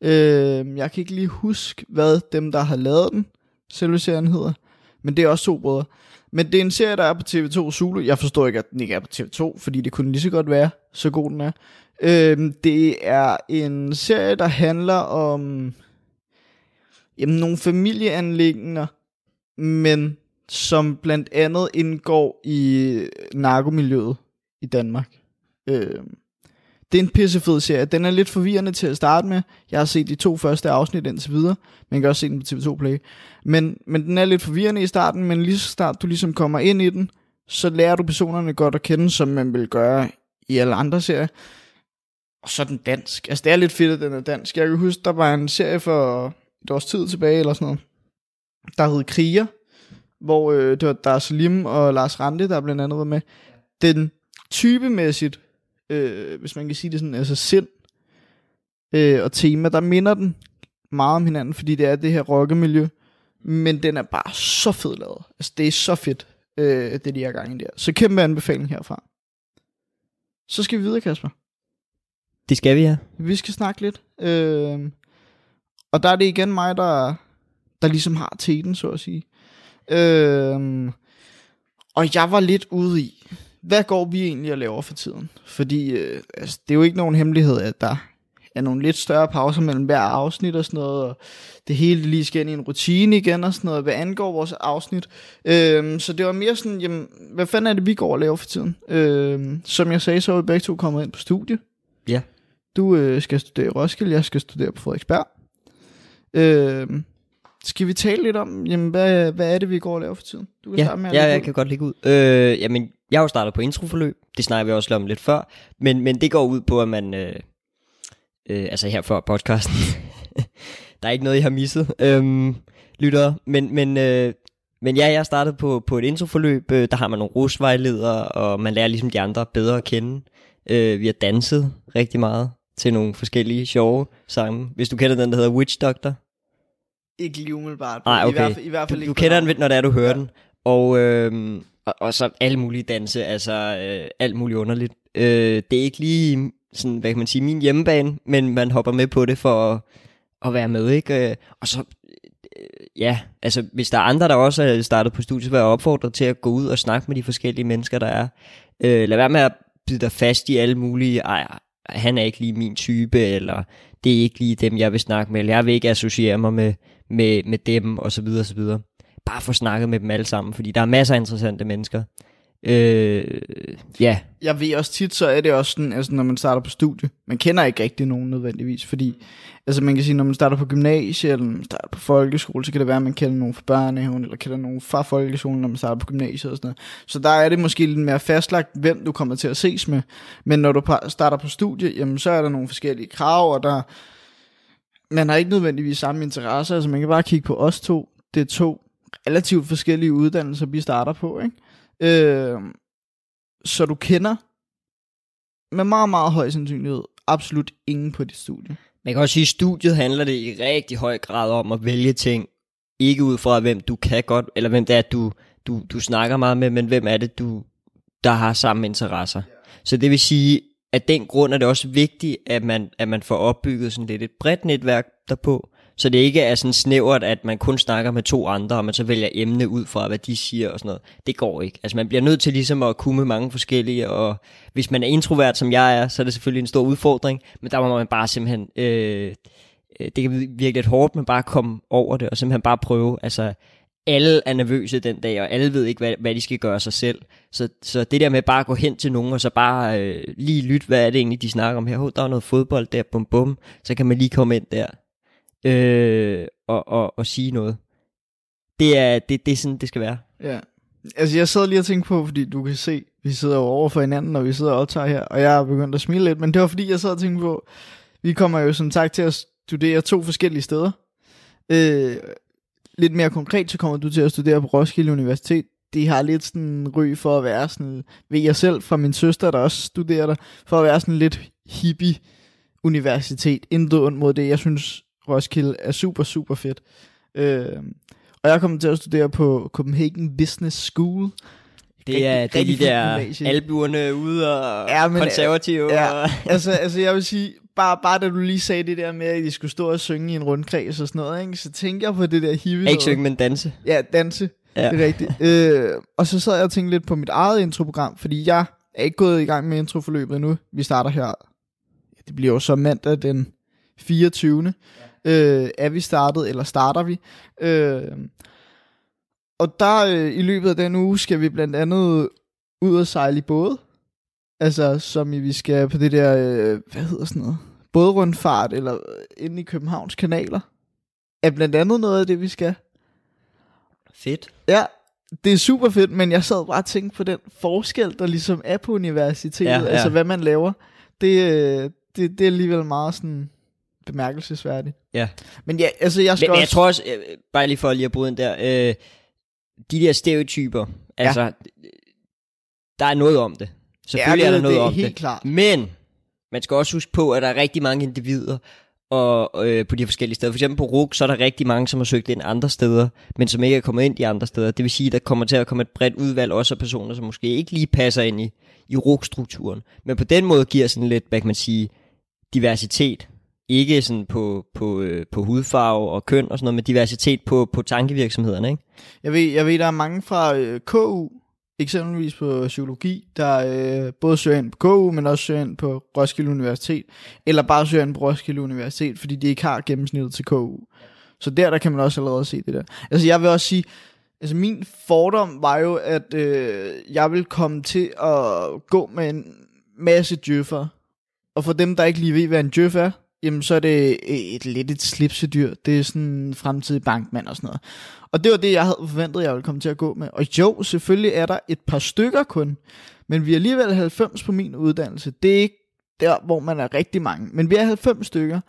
S4: Øh, jeg kan ikke lige huske, hvad dem, der har lavet den, selve serien hedder. Men det er også to brødre. Men det er en serie, der er på TV2 Zulu. Jeg forstår ikke, at den ikke er på TV2, fordi det kunne lige så godt være, så god den er. Øh, det er en serie, der handler om jamen, nogle familieanlæggender, men som blandt andet indgår i narkomiljøet i Danmark. Øh, det er en pissefed serie. Den er lidt forvirrende til at starte med. Jeg har set de to første afsnit indtil videre. Man kan også se den på TV2 Play. Men, men den er lidt forvirrende i starten, men lige så snart du ligesom kommer ind i den, så lærer du personerne godt at kende, som man vil gøre i alle andre serier. Og så er den dansk. Altså det er lidt fedt, at den er dansk. Jeg kan huske, der var en serie for et års tid tilbage, eller sådan noget, der hed Kriger, hvor øh, det var Dar Salim og Lars Rante, der blandt andet var med. Den typemæssigt, øh, hvis man kan sige det sådan, altså sind øh, og tema, der minder den meget om hinanden, fordi det er det her rockemiljø, men den er bare så fed lavet. Altså det er så fedt, øh, det de har gang i der. Så kæmpe anbefaling herfra. Så skal vi videre, Kasper.
S5: Det skal vi, ja.
S4: Vi skal snakke lidt. Øh, og der er det igen mig, der, der ligesom har teten, så at sige. Øh, og jeg var lidt ude i, hvad går vi egentlig og laver for tiden? Fordi øh, altså, det er jo ikke nogen hemmelighed, at der er nogle lidt større pauser mellem hver afsnit og sådan noget, og det hele lige skal ind i en rutine igen og sådan noget, hvad angår vores afsnit. Øhm, så det var mere sådan, jamen, hvad fanden er det, vi går og laver for tiden? Øhm, som jeg sagde, så er vi begge to kommet ind på studie.
S5: Ja.
S4: Du øh, skal studere i Roskilde, jeg skal studere på Frederiksberg. Øhm, skal vi tale lidt om, jamen, hvad, hvad er det, vi går og laver for tiden? Du kan
S5: Ja,
S4: starte med at
S5: ja jeg
S4: ud.
S5: kan godt lægge ud. Øh, jamen, jeg har jo startet på introforløb. Det snakker vi også lidt om lidt før. Men, men det går ud på, at man... Øh, øh, altså her før podcasten. der er ikke noget, jeg har misset, øhm, lyttere. Men, men, øh, men ja, jeg har startet på, på et introforløb. Øh, der har man nogle rusvejledere, og man lærer ligesom de andre bedre at kende. Øh, vi har danset rigtig meget til nogle forskellige sjove sange. Hvis du kender den, der hedder Witch Doctor.
S4: Ikke lige umiddelbart.
S5: Nej,
S4: I
S5: okay.
S4: hvert fald, i hvert fald
S5: du,
S4: ikke
S5: du kender den, når det er, du hører
S4: Ja.
S5: den. Og, øhm, og, og så alle mulige danse, altså øh, alt muligt underligt. Øh, det er ikke lige sådan, hvad kan man sige, min hjemmebane, men man hopper med på det for at, at være med, ikke? Øh, Og så, øh, ja, altså hvis der er andre, der også er startet på studiet, så vil jeg opfordre til at gå ud og snakke med de forskellige mennesker, der er. Øh, lad være med at bide dig fast i alle mulige, ej, han er ikke lige min type, eller det er ikke lige dem, jeg vil snakke med, eller jeg vil ikke associere mig med, med, med dem, og så videre, og så videre. Bare få snakket med dem alle sammen, fordi der er masser af interessante mennesker. Øh, ja,
S4: jeg ved også tit, så er det også sådan, altså når man starter på studie, man kender ikke rigtig nogen nødvendigvis, fordi, altså man kan sige, når man starter på gymnasiet, eller når man starter på folkeskole, så kan det være, at man kender nogen fra børnehaven, eller kender nogen fra folkeskolen, når man starter på gymnasiet og sådan noget. Så der er det måske lidt mere fastlagt, hvem du kommer til at ses med. Men når du starter på studie, jamen så er der nogle forskellige krav, og der, man har ikke nødvendigvis samme interesser, altså man kan bare kigge på os to, det er to relativt forskellige uddannelser, vi starter på, ikke? Øh, så du kender med meget, meget høj sandsynlighed absolut ingen på dit studie.
S5: Man kan også sige, at studiet handler det i rigtig høj grad om at vælge ting, ikke ud fra hvem du kan godt, eller hvem det er, du, du, du snakker meget med, men hvem er det, du, der har samme interesser. Så det vil sige, af den grund er det også vigtigt, at man, at man får opbygget sådan lidt et bredt netværk derpå, så det ikke er sådan snævert, at man kun snakker med to andre, og man så vælger emne ud fra, hvad de siger og sådan noget. Det går ikke. Altså man bliver nødt til ligesom at kunne med mange forskellige, og hvis man er introvert, som jeg er, så er det selvfølgelig en stor udfordring, men der må man bare simpelthen, øh, øh det kan virke lidt hårdt, men bare komme over det, og simpelthen bare prøve. Altså alle er nervøse den dag, og alle ved ikke, hvad, hvad de skal gøre sig selv. Så, så det der med bare at gå hen til nogen, og så bare øh, lige lytte, hvad er det egentlig, de snakker om her. Hov, der er noget fodbold der, bum bum. Så kan man lige komme ind der øh, og, og, og sige noget. Det er, det, det er sådan, det skal være.
S4: Ja. Altså, jeg sad lige og tænkte på, fordi du kan se, vi sidder jo over for hinanden, når vi sidder og optager her, og jeg er begyndt at smile lidt, men det var fordi, jeg sad og tænkte på, vi kommer jo som sagt til at studere to forskellige steder. Øh, lidt mere konkret, så kommer du til at studere på Roskilde Universitet. De har lidt sådan ry for at være sådan, ved jeg selv fra min søster, der også studerer der, for at være sådan lidt hippie universitet. Intet ondt mod det. Jeg synes, Roskilde er super, super fedt. Øh, og jeg kommer til at studere på Copenhagen Business School.
S5: Det er,
S4: Rigtig-
S5: det er de der albuerne ude og
S4: Ja, men,
S5: konservative.
S4: Ja,
S5: og-
S4: altså, altså jeg vil sige, bare, bare da du lige sagde det der med, at de skulle stå og synge i en rundkreds og sådan noget, ikke? så tænker jeg på det der hippie
S5: Ikke synge, men danse.
S4: Ja, danse.
S5: Ja.
S4: Det er rigtigt. Øh, og så sad jeg og tænkte lidt på mit eget introprogram, fordi jeg er ikke gået i gang med introforløbet endnu. Vi starter her, ja, det bliver jo så mandag den 24. Ja. Øh, er vi startet, eller starter vi? Øh, og der øh, i løbet af den uge skal vi blandt andet ud og sejle i både. Altså, som i vi skal på det der, øh, hvad hedder sådan noget? Bådrundfart, eller øh, inde i Københavns kanaler. Er blandt andet noget af det, vi skal.
S5: Fedt.
S4: Ja, det er super fedt, men jeg sad bare og tænkte på den forskel, der ligesom er på universitetet,
S5: Ja,
S4: ja, altså hvad man laver. Det, øh, det, det er alligevel meget sådan bemærkelsesværdigt.
S5: Ja.
S4: Men ja, altså jeg skal
S5: Men, men jeg
S4: også...
S5: tror også, øh, bare lige for lige at bryde ind der, øh, de der stereotyper, altså, der er noget om det. Selvfølgelig
S4: ja,
S5: er
S4: det,
S5: der noget
S4: det er
S5: om
S4: helt
S5: det.
S4: klart.
S5: Men man skal også huske på, at der er rigtig mange individer og, øh, på de forskellige steder. For eksempel på RUG, så er der rigtig mange, som har søgt ind andre steder, men som ikke er kommet ind de andre steder. Det vil sige, at der kommer til at komme et bredt udvalg også af personer, som måske ikke lige passer ind i, i RUG-strukturen. Men på den måde giver sådan lidt, hvad kan man sige, diversitet. Ikke sådan på, på, øh, på hudfarve og køn og sådan noget, men diversitet på, på tankevirksomhederne, ikke?
S4: Jeg ved, jeg ved, der er mange fra øh, KU, eksempelvis på psykologi, der øh, både søger ind på KU, men også søger ind på Roskilde Universitet, eller bare søger ind på Roskilde Universitet, fordi de ikke har gennemsnittet til KU. Så der, der kan man også allerede se det der. Altså jeg vil også sige, altså min fordom var jo, at øh, jeg vil komme til at gå med en masse djøffer. Og for dem, der ikke lige ved, hvad en djøf er, jamen så er det øh, et lidt et slipsedyr. Det er sådan en fremtidig bankmand og sådan noget. Og det var det, jeg havde forventet, jeg ville komme til at gå med. Og jo, selvfølgelig er der et par stykker kun, men vi er alligevel 90 på min uddannelse. Det er ikke der, hvor man er rigtig mange, men vi er 90 stykker.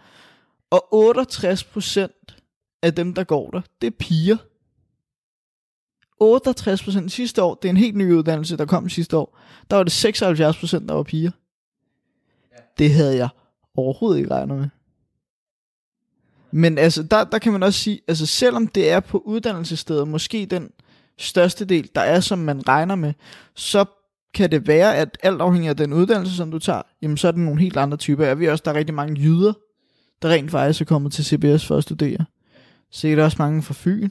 S4: Og 68 procent af dem, der går der, det er piger. 68 procent sidste år, det er en helt ny uddannelse, der kom sidste år, der var det 76 procent, der var piger. Det havde jeg overhovedet ikke regnet med. Men altså, der, der kan man også sige, altså selvom det er på uddannelsessteder, måske den største del, der er, som man regner med, så kan det være, at alt afhængig af den uddannelse, som du tager, jamen så er det nogle helt andre typer. Jeg ved også, der er rigtig mange jyder, der rent faktisk er kommet til CBS for at studere. Sikkert også mange fra Fyn.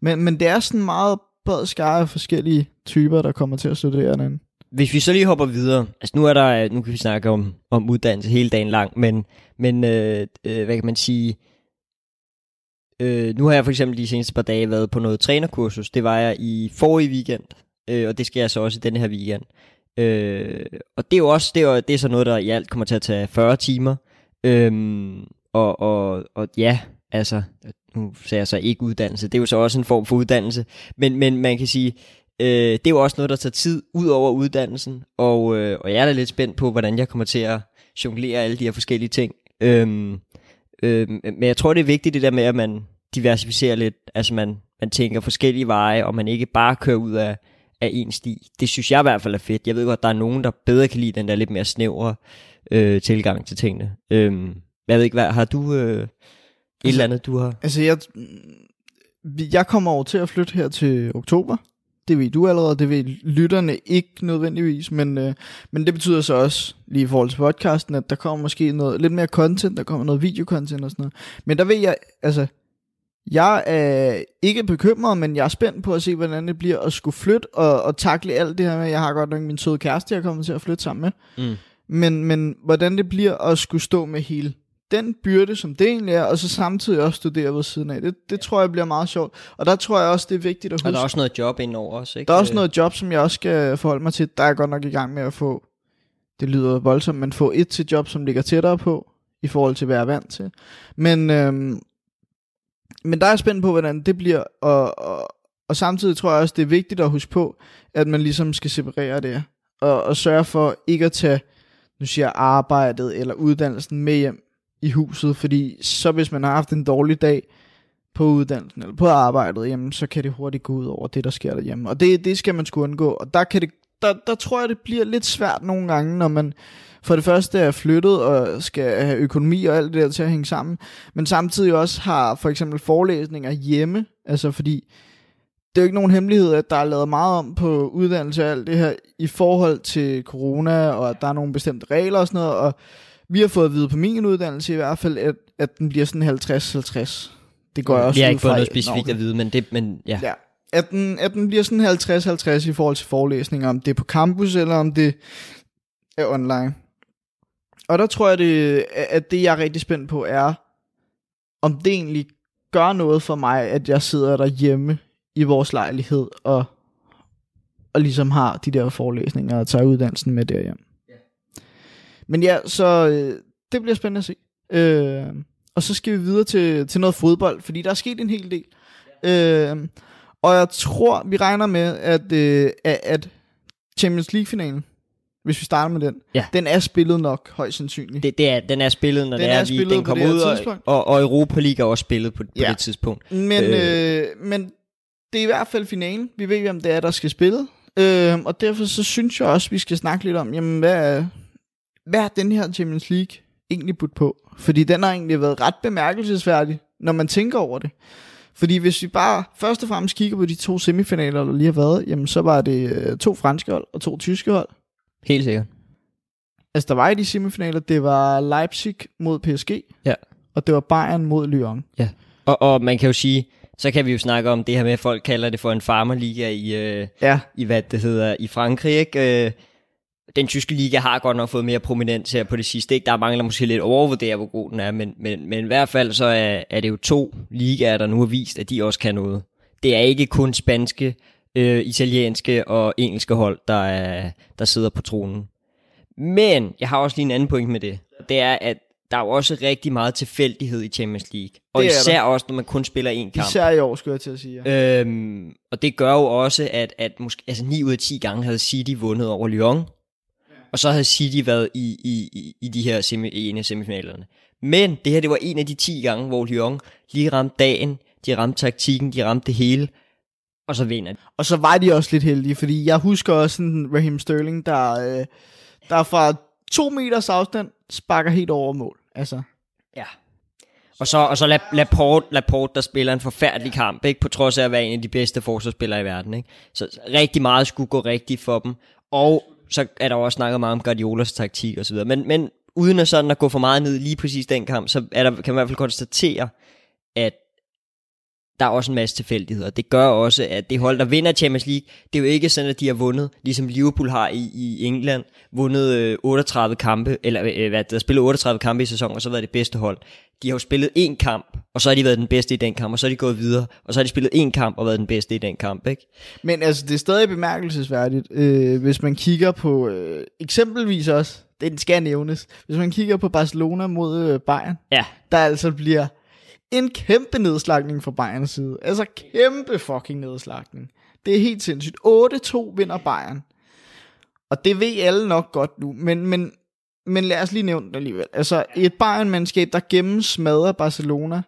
S4: Men, men det er sådan meget bred skare af forskellige typer, der kommer til at studere den.
S5: Hvis vi så lige hopper videre, altså nu er der, nu kan vi snakke om, om uddannelse hele dagen lang, men, men øh, øh, hvad kan man sige, øh, nu har jeg for eksempel de seneste par dage været på noget trænerkursus, det var jeg i forrige weekend, øh, og det skal jeg så også i denne her weekend. Øh, og det er jo også, det er, det er så noget, der i alt kommer til at tage 40 timer, øhm, og, og, og ja, altså, nu sagde jeg så ikke uddannelse, det er jo så også en form for uddannelse, men, men man kan sige, øh, det er jo også noget, der tager tid ud over uddannelsen, og, øh, og jeg er da lidt spændt på, hvordan jeg kommer til at jonglere alle de her forskellige ting. Øhm, øh, men jeg tror, det er vigtigt det der med, at man diversificerer lidt, altså man, man tænker forskellige veje, og man ikke bare kører ud af, af en sti. Det synes jeg i hvert fald er fedt. Jeg ved godt, der er nogen, der bedre kan lide den der lidt mere snævre øh, tilgang til tingene. Øhm, jeg ved ikke, hvad har du øh, et eller andet, du har?
S4: Altså, jeg, jeg kommer over til at flytte her til oktober. Det ved du allerede, det ved lytterne ikke nødvendigvis, men, øh, men det betyder så også, lige i forhold til podcasten, at der kommer måske noget lidt mere content, der kommer noget videocontent og sådan noget. Men der ved jeg, altså, jeg er ikke bekymret, men jeg er spændt på at se, hvordan det bliver at skulle flytte og, og takle alt det her med, jeg har godt nok min søde kæreste, jeg kommer til at flytte sammen med.
S5: Mm.
S4: Men, men hvordan det bliver at skulle stå med hele den byrde, som det egentlig er, og så samtidig også studere ved siden af. Det, det tror jeg bliver meget sjovt. Og der tror jeg også, det er vigtigt at huske.
S5: Og der er også noget job indover også, ikke?
S4: Der er også noget job, som jeg også skal forholde mig til. Der er godt nok i gang med at få, det lyder voldsomt, men få et til job, som ligger tættere på, i forhold til, hvad jeg er vant til. Men, øhm, men der er jeg spændt på, hvordan det bliver, og, og, og samtidig tror jeg også, det er vigtigt at huske på, at man ligesom skal separere det, og, og sørge for ikke at tage, nu siger jeg, arbejdet eller uddannelsen med hjem i huset, fordi så hvis man har haft en dårlig dag på uddannelsen eller på arbejdet, jamen, så kan det hurtigt gå ud over det, der sker derhjemme. Og det, det skal man sgu undgå, og der, kan det, der, der tror jeg, det bliver lidt svært nogle gange, når man for det første er flyttet og skal have økonomi og alt det der til at hænge sammen, men samtidig også har for eksempel forelæsninger hjemme, altså fordi det er jo ikke nogen hemmelighed, at der er lavet meget om på uddannelse og alt det her i forhold til corona, og at der er nogle bestemte regler og sådan noget, og vi har fået at vide på min uddannelse i hvert fald, at, at den bliver sådan 50-50. Det går jeg også
S5: Vi har ikke fået noget specifikt at vide, men, det, men ja.
S4: Ja. At den, at den bliver sådan 50-50 i forhold til forelæsninger, om det er på campus, eller om det er online. Og der tror jeg, det, at det jeg er rigtig spændt på er, om det egentlig gør noget for mig, at jeg sidder derhjemme i vores lejlighed, og, og ligesom har de der forelæsninger, og tager uddannelsen med derhjem. Men ja, så øh, det bliver spændende at se. Øh, og så skal vi videre til, til noget fodbold, fordi der er sket en hel del. Øh, og jeg tror, vi regner med, at, øh, at- at Champions League-finalen, hvis vi starter med den,
S5: Ja.
S4: den er spillet nok, højst sandsynligt.
S5: Det, det er, den er spillet, når
S4: Den
S5: det er,
S4: er
S5: vi, den kommer ud, og, og, og Europa League er også spillet på, på
S4: Ja.
S5: det tidspunkt.
S4: Men,
S5: Øh.
S4: øh, men det er i hvert fald finalen. Vi ved, hvem det er, der skal spille. Øh, og derfor så synes jeg også, vi skal snakke lidt om, jamen, hvad er, hvad er den her Champions League egentlig budt på? Fordi den har egentlig været ret bemærkelsesværdig, når man tænker over det. Fordi hvis vi bare først og fremmest kigger på de to semifinaler, der lige har været, jamen så var det øh, to franske hold og to tyske hold.
S5: Helt sikkert.
S4: Altså der var i de semifinaler, det var Leipzig mod PSG,
S5: Ja.
S4: og det var Bayern mod Lyon.
S5: Og, og man kan jo sige, så kan vi jo snakke om det her med, at folk kalder det for en farmerliga i, øh,
S4: Ja,
S5: i hvad det hedder, i Frankrig, ikke? Øh, den tyske liga har godt nok fået mere prominens her på det sidste. Ikke? Der er mange, der måske lidt overvurderer, hvor god den er, men, men, men i hvert fald så er, er det jo to ligaer, der nu har vist, at de også kan noget. Det er ikke kun spanske, øh, italienske og engelske hold, der, er, der sidder på tronen. Men jeg har også lige en anden point med det. Det er, at der er jo også rigtig meget tilfældighed i Champions League. Og
S4: Det
S5: især også, når man kun spiller én kamp.
S4: især i år, skulle jeg til at sige. Ja.
S5: Øhm, og det gør jo også, at, at måske, altså 9 ud af 10 gange havde City vundet over Lyon. Og så havde City været i, i, i, i de her semi, i en af semifinalerne. Men det her, det var en af de 10 gange, hvor Lyon lige ramte dagen, de ramte taktikken, de ramte det hele, og så vinder de.
S4: Og så var de også lidt heldige, fordi jeg husker også sådan Raheem Sterling, der, øh, der fra to meters afstand sparker helt over mål. Altså,
S5: Ja. Og så, og så La- Laporte, Laporte, der spiller en forfærdelig kamp, ikke? på trods af at være en af de bedste forsvarsspillere i verden. Ikke? Så rigtig meget skulle gå rigtigt for dem. Og så er der også snakket meget om Guardiolas taktik og så videre. Men, men uden at sådan at gå for meget ned lige præcis den kamp, så er der, kan man i hvert fald konstatere, at der er også en masse tilfældigheder. Det gør også, at det hold, der vinder Champions League, det er jo ikke sådan, at de har vundet, ligesom Liverpool har i, i England, vundet øh, 38 kampe, eller øh, hvad, der spillet 38 kampe i sæsonen, og så været det bedste hold. De har jo spillet én kamp, og så har de været den bedste i den kamp, og så er de gået videre, og så har de spillet én kamp og været den bedste i den kamp, ikke?
S4: men altså, det er stadig bemærkelsesværdigt, øh, hvis man kigger på øh, eksempelvis også, den skal nævnes, hvis man kigger på Barcelona mod øh, Bayern,
S5: Ja,
S4: der altså bliver en kæmpe nedslagning fra Bayerns side. Altså kæmpe fucking nedslagning. Det er helt sindssygt. 8-2 vinder Bayern. Og det ved alle nok godt nu, men, men, men lad os lige nævne det alligevel. Altså et Bayern-mandskab, der gennemsmadrer Barcelona,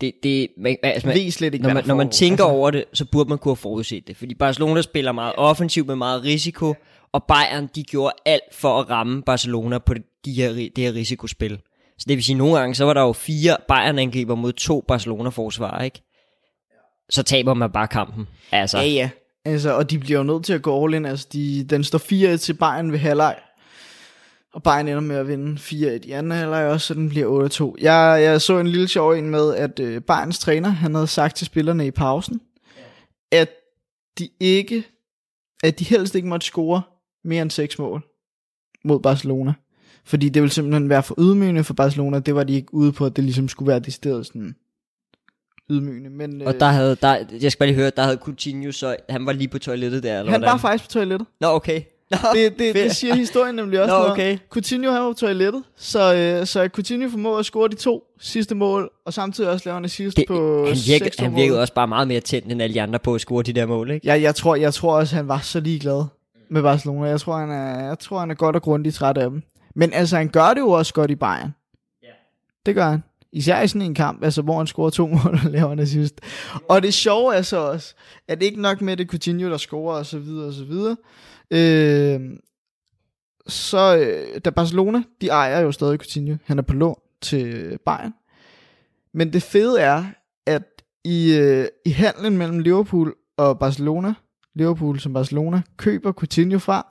S5: det, det, man, altså, man,
S4: ved slet ikke,
S5: når man, når man tænker
S4: altså,
S5: over det, så burde man kunne have forudset det. Fordi Barcelona spiller meget offensivt med meget risiko, og Bayern de gjorde alt for at ramme Barcelona på det, de her, det her risikospil. Så det vil sige, at nogle gange, så var der jo fire Bayern-angriber mod to Barcelona-forsvar, ikke? Så taber man bare kampen. Altså,
S4: Ja, ja. Altså, og de bliver jo nødt til at gå all in. Altså, de, den står 4-1 til Bayern ved halvleg. Og Bayern ender med at vinde 4-1 i anden halvleg også, så den bliver 8-2. Jeg, jeg så en lille sjov en med, at øh, Bayerns træner, han havde sagt til spillerne i pausen, at de ikke, at de helst ikke måtte score mere end 6 mål mod Barcelona. Fordi det ville simpelthen være for ydmygende for Barcelona. Det var de ikke ude på, at det ligesom skulle være decideret sådan ydmygende. Men,
S5: Og der havde, der, jeg skal bare lige høre, der havde Coutinho, så han var lige på toilettet der, eller
S4: han
S5: hvordan?
S4: var faktisk på toilettet.
S5: Nå, okay. Nå,
S4: Det, det,
S5: fedt.
S4: det siger historien nemlig også
S5: Nå,
S4: noget
S5: okay.
S4: Coutinho han var på toilettet, så, øh, så Coutinho formår at score de to sidste mål, og samtidig også lave en assist
S5: Det,
S4: på
S5: han, virker,
S4: seks
S5: han
S4: mål.
S5: virkede også bare meget mere tændt end alle de andre på at score de der mål, ikke?
S4: Ja, jeg tror, jeg tror også, han var så ligeglad med Barcelona. Jeg tror, han er, jeg tror, han er godt og grundigt træt af dem. Men altså, han gør det jo også godt i Bayern.
S5: Ja.
S4: Det gør han. Især i sådan en kamp, altså, hvor han scorer to mål og laver en assist. Og det sjove er så også, at ikke nok med det Coutinho, der scorer og så videre og så videre. Øh, så øh, da Barcelona, de ejer jo stadig Coutinho. Han er på lån til Bayern. Men det fede er, at i, øh, i handlen mellem Liverpool og Barcelona, Liverpool som Barcelona, køber Coutinho fra,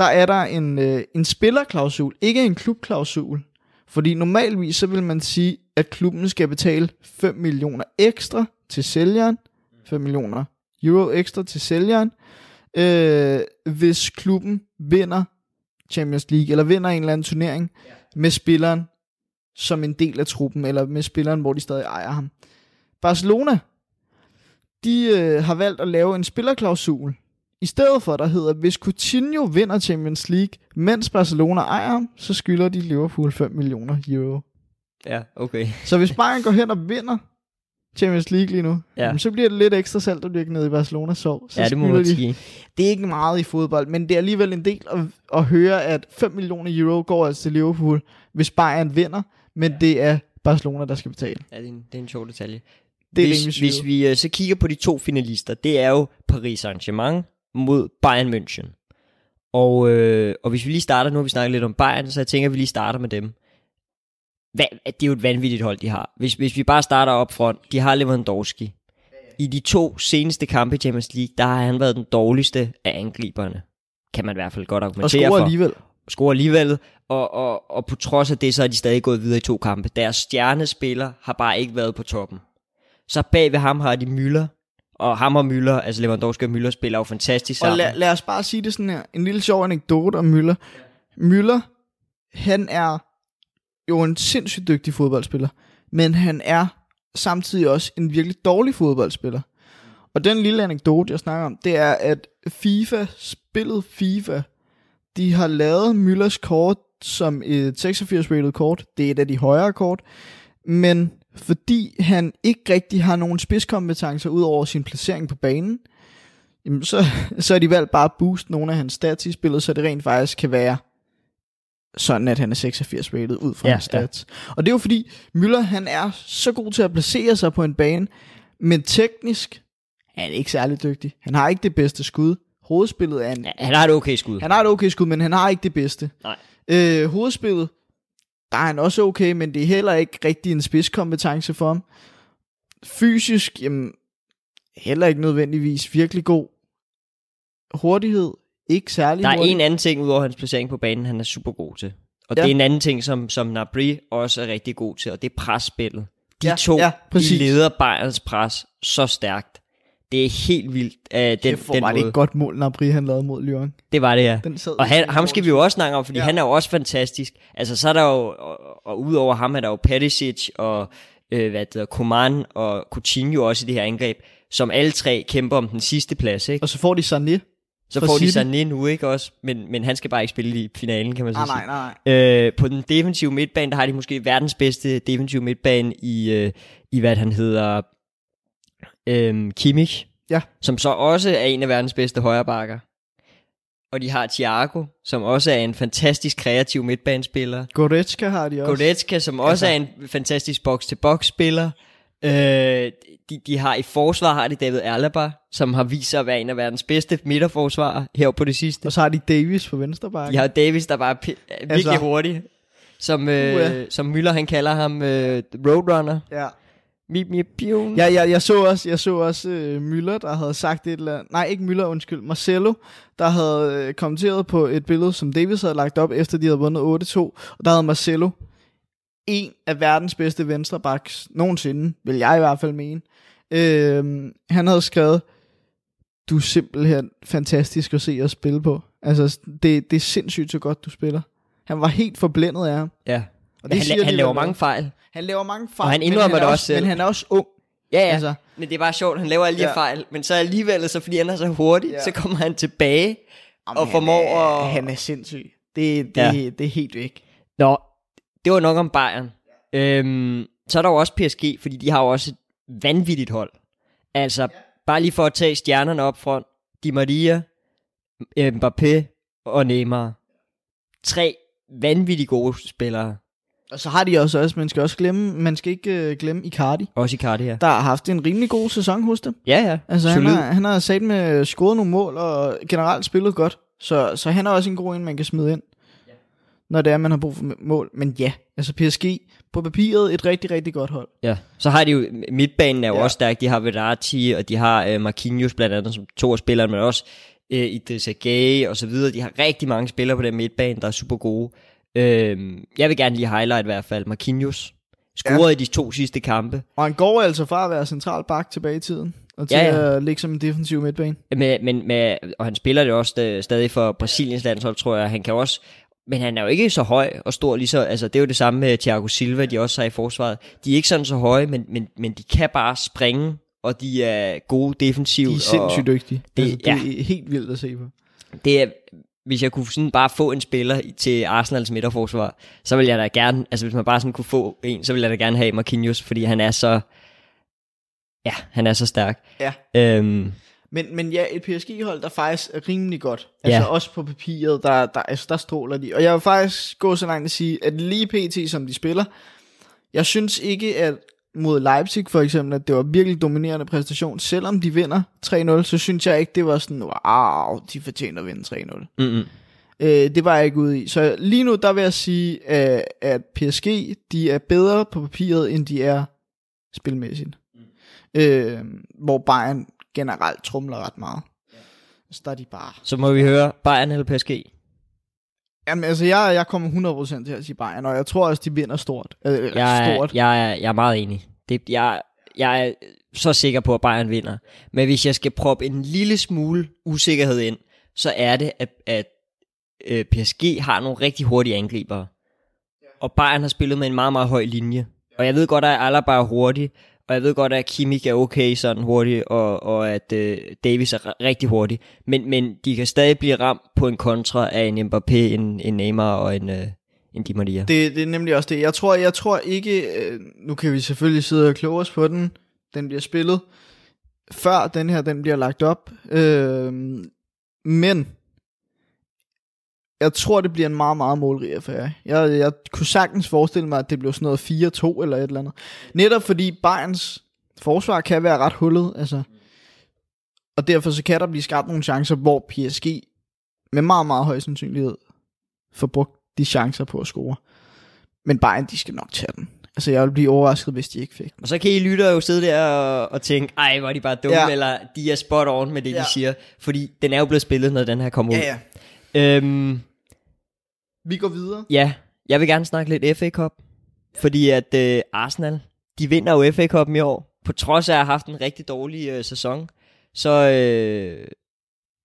S4: der er der en, øh, en spillerklausul, ikke en klubklausul. Fordi normalvis så vil man sige, at klubben skal betale 5 millioner ekstra til sælgeren, 5 millioner euro ekstra til sælgeren, øh, hvis klubben vinder Champions League, eller vinder en eller anden turnering med spilleren som en del af truppen, eller med spilleren, hvor de stadig ejer ham. Barcelona, de øh, har valgt at lave en spillerklausul, i stedet for, der hedder, hvis Coutinho vinder Champions League, mens Barcelona ejer ham, så skylder de Liverpool 5 millioner euro.
S5: Ja, okay.
S4: Så hvis Bayern går hen og vinder Champions League lige nu,
S5: Ja.
S4: ja. så bliver det lidt ekstra salt, der bliver ned i Barcelonas sov. Så
S5: ja, det må man
S4: de
S5: sige.
S4: det er ikke meget i fodbold, men det er alligevel en del at, at høre, at 5 millioner euro går altså til Liverpool, hvis Bayern vinder, men det er Barcelona, der skal betale.
S5: Ja, det er en, det er en sjov detalje.
S4: Det er
S5: hvis, hvis vi øh, så kigger på de to finalister, det er jo Paris Saint-Germain mod Bayern München. Og, øh, og hvis vi lige starter, nu har vi snakket lidt om Bayern, så jeg tænker, at vi lige starter med dem. Hvad, det er jo et vanvittigt hold, de har. Hvis, hvis vi bare starter op front, de har Lewandowski. I de to seneste kampe i Champions League, der har han været den dårligste af angriberne. Kan man i hvert fald godt
S4: Og
S5: argumentere
S4: score
S5: for
S4: alligevel.
S5: scorer alligevel, og, og, og på trods af det, så er de stadig gået videre i to kampe. Deres stjernespiller har bare ikke været på toppen. Så bag ved ham har de Müller, og ham og Müller, altså Lewandowski og Müller spiller jo fantastisk
S4: Og
S5: sammen.
S4: lad, lad os bare sige det sådan her. En lille sjov anekdote om Müller. Müller, han er jo en sindssygt dygtig fodboldspiller, men han er samtidig også en virkelig dårlig fodboldspiller. Og den lille anekdote, jeg snakker om, det er, at FIFA, spillet FIFA, de har lavet Müllers kort som et 86-rated kort. Det er et af de højere kort. Men fordi han ikke rigtig har nogen spidskompetencer ud over sin placering på banen, jamen så, så er de valgt bare at booste nogle af hans stats i spillet, så det rent faktisk kan være sådan, at han er 86 rated ud fra
S5: Ja,
S4: hans stats. Ja. Og det er jo fordi, Müller han er så god til at placere sig på en bane, men teknisk er han ikke særlig dygtig. Han har ikke det bedste skud. Hovedspillet er en,
S5: Ja, Han har et okay skud.
S4: han har et okay skud, men han har ikke det bedste.
S5: Nej.
S4: Øh, hovedspillet, der er han også okay, men det er heller ikke rigtig en spidskompetence for ham. Fysisk, jamen, heller ikke nødvendigvis virkelig god. Hurtighed, ikke særlig
S5: Der er
S4: hurtig.
S5: en anden ting, udover hans placering på banen, han er super god til. Og
S4: Ja.
S5: det er en anden ting, som, som Nabri også er rigtig god til, og det er presspillet. De
S4: Ja,
S5: to,
S4: ja, præcis.
S5: de leder Bayerns pres så stærkt. Det er helt vildt. Uh, den,
S4: det var
S5: den
S4: det
S5: måde.
S4: ikke godt mål, Nabri han lavede mod Lyon.
S5: Det var det, ja.
S4: Den sad
S5: Og han, ham skal vi jo også snakke om, fordi ja. Han er jo også fantastisk. Altså, så er der jo, og, og udover ham er der jo Perisic og, øh, hvad det hedder, Coman og Coutinho også i det her angreb, som alle tre kæmper om den sidste plads, ikke?
S4: Og så får de Sané.
S5: Så får de. Sané nu, ikke også? Men, men han skal bare ikke spille i finalen, kan man så
S4: Ah,
S5: sige.
S4: nej, nej, nej.
S5: Øh, på den defensive midtbane, der har de måske verdens bedste defensive midtbane i, øh, i hvad han hedder, øh, Kimmich.
S4: Ja.
S5: Som så også er en af verdens bedste højrebakker. Og de har Thiago, som også er en fantastisk kreativ midtbanespiller.
S4: Goretzka har de også.
S5: Goretzka, som også
S4: Altså-
S5: er en fantastisk box-til-box spiller. Øh, de, de har i forsvar har de David Alaba, som har vist sig at være en af verdens bedste midterforsvarer her på det sidste.
S4: Og så har de Davis på venstre bakke.
S5: De har Davis, der bare er pi- er virkelig
S4: Altså-
S5: hurtig. Som, øh,
S4: Uha.
S5: som Müller, han kalder ham øh, Roadrunner.
S4: Ja.
S5: Mip, mip, pion.
S4: Ja, ja, jeg så også, jeg så også uh, Müller, der havde sagt et eller andet. Nej, ikke Müller, undskyld. Marcelo, der havde uh, kommenteret på et billede, som Davis havde lagt op, efter de havde vundet 8-2. Og der havde Marcelo en af verdens bedste venstrebacks nogensinde, vil jeg i hvert fald mene. Uh, han havde skrevet, du er simpelthen fantastisk at se og spille på. Altså, det, det er sindssygt så godt, du spiller. Han var helt forblændet af ham.
S5: Ja.
S4: Og
S5: Men han,
S4: siger
S5: han
S4: alligevel
S5: laver mange fejl.
S4: Han laver mange fejl.
S5: Og han
S4: men
S5: indrømmer
S4: er
S5: det også selv.
S4: Men han er også ung.
S5: Ja, ja.
S4: Altså.
S5: Men det er bare sjovt, han laver alle de
S4: Ja.
S5: fejl, men så alligevel, så fordi han er så hurtig,
S4: Ja.
S5: så kommer han tilbage.
S4: Jamen,
S5: Og formår
S4: er,
S5: at-
S4: Han er sindssyg. Det, det,
S5: Ja.
S4: ja. det er helt væk.
S5: Nå, det var nok om Bayern. Øhm, så er der jo også PSG, fordi de har jo også et vanvittigt hold. Altså, bare lige for at tage stjernerne op front. Di Maria, Mbappé og Neymar. Tre vanvittigt gode spillere.
S4: Og så har de også, også man skal også glemme, man skal ikke uh, glemme Icardi,
S5: Også i Cardi her.
S4: der har haft en rimelig god sæson hos dem.
S5: Ja, ja.
S4: Altså han
S5: Solid.
S4: har, han har sat med scoret nogle mål, og generelt spillet godt. Så, så han er også en god en, man kan smide ind, når det er, man har brug for mål. Men ja, altså PSG på papiret et rigtig, rigtig godt hold.
S5: Ja, så har de jo, midtbanen er jo
S4: Ja.
S5: ja. også stærk, de har Verratti, og de har øh, Marquinhos blandt andet som to af spillerne, men også øh, Idrissa Gueye og så videre. De har rigtig mange spillere på den midtbane, der er super gode. Øh, jeg vil gerne lige highlight i hvert fald Marquinhos. Scorede ja. i de to sidste kampe.
S4: Og han går altså fra at være central bak tilbage i tiden, og til
S5: Ja,
S4: ja,
S5: ja.
S4: ja. at ligge som en defensiv midtbane.
S5: Med, men med, og han spiller det også øh, stadig for Brasiliens landshold, tror jeg. Han kan også, men han er jo ikke så høj og stor lige så, altså det er jo det samme med Thiago Silva, de også har i forsvaret. De er ikke sådan så høje, men, men, men de kan bare springe, og de er gode defensivt.
S4: De er sindssygt
S5: og,
S4: dygtige.
S5: det-
S4: altså, det er helt vildt at se på.
S5: det er, hvis jeg kunne sådan bare få en spiller til Arsenals midterforsvar, så ville jeg da gerne, altså hvis man bare sådan kunne få en, så ville jeg da gerne have Marquinhos, fordi han er så, ja, han er så stærk.
S4: Ja.
S5: Øhm,
S4: Men, men ja, et PSG-hold, der faktisk er rimelig godt. Altså
S5: Ja.
S4: også på papiret, der, der, altså, der stråler de. Og jeg vil faktisk gå så langt at sige, at lige pt. som de spiller, jeg synes ikke, at mod Leipzig for eksempel, at det var virkelig dominerende præstation. Selvom de vinder 3-0, så synes jeg ikke, det var sådan, wow, de fortjener at vinde 3-0.
S5: mm-mm.
S4: Øh, det var jeg ikke ude i. Så lige nu, der vil jeg sige, at, at PSG, de er bedre på papiret, end de er spilmæssigt. Mm. Øh, hvor Bayern generelt trumler ret meget. Så der er de bare...
S5: Så må vi høre Bayern eller PSG.
S4: Jamen altså, jeg, jeg kommer 100% til at sige Bayern, og jeg tror også, de vinder stort. Øh,
S5: Jeg
S4: stort.
S5: jeg, er, jeg er meget enig. Det, jeg, jeg er så sikker på, at Bayern vinder. Men hvis jeg skal proppe en lille smule usikkerhed ind, så er det, at, at øh, PSG har nogle rigtig hurtige angribere. Og Bayern har spillet med en meget, meget høj linje. Og jeg ved godt, at Alaba er hurtig, og jeg ved godt, at Kimmich er okay sådan hurtig, og, og at øh, Davis er rigtig hurtig. Men, men de kan stadig blive ramt på en kontra af en Mbappé, en, en Neymar og en, øh, en Di Maria.
S4: Det, det er nemlig også det. Jeg tror, jeg tror ikke, øh, nu kan vi selvfølgelig sidde og kloge os på den, den bliver spillet, før den her, den bliver lagt op. Øh, men, jeg tror, det bliver en meget, meget målrig affære. Jeg, jeg kunne sagtens forestille mig, at det blev sådan noget 4-2 eller et eller andet. Netop fordi Bayerns forsvar kan være ret hullet, altså. Og derfor så kan der blive skabt nogle chancer, hvor PSG med meget, meget høj sandsynlighed får brugt de chancer på at score. Men Bayern, de skal nok tage den. Altså, jeg vil blive overrasket, hvis de ikke fik.
S5: Og så kan I lytter jo sidde der og, og tænke, ej, hvor er de bare dumme,
S4: Ja.
S5: ja. eller de er spot on med det, ja.
S4: Ja.
S5: de siger. Fordi den er jo blevet spillet, når den her kommer ud.
S4: ja.
S5: Øhm,
S4: Vi går videre.
S5: ja, jeg vil gerne snakke lidt FA Cup. Fordi at øh, Arsenal, de vinder jo FA Cup'en i år. På trods af at have haft en rigtig dårlig øh, sæson. Så øh,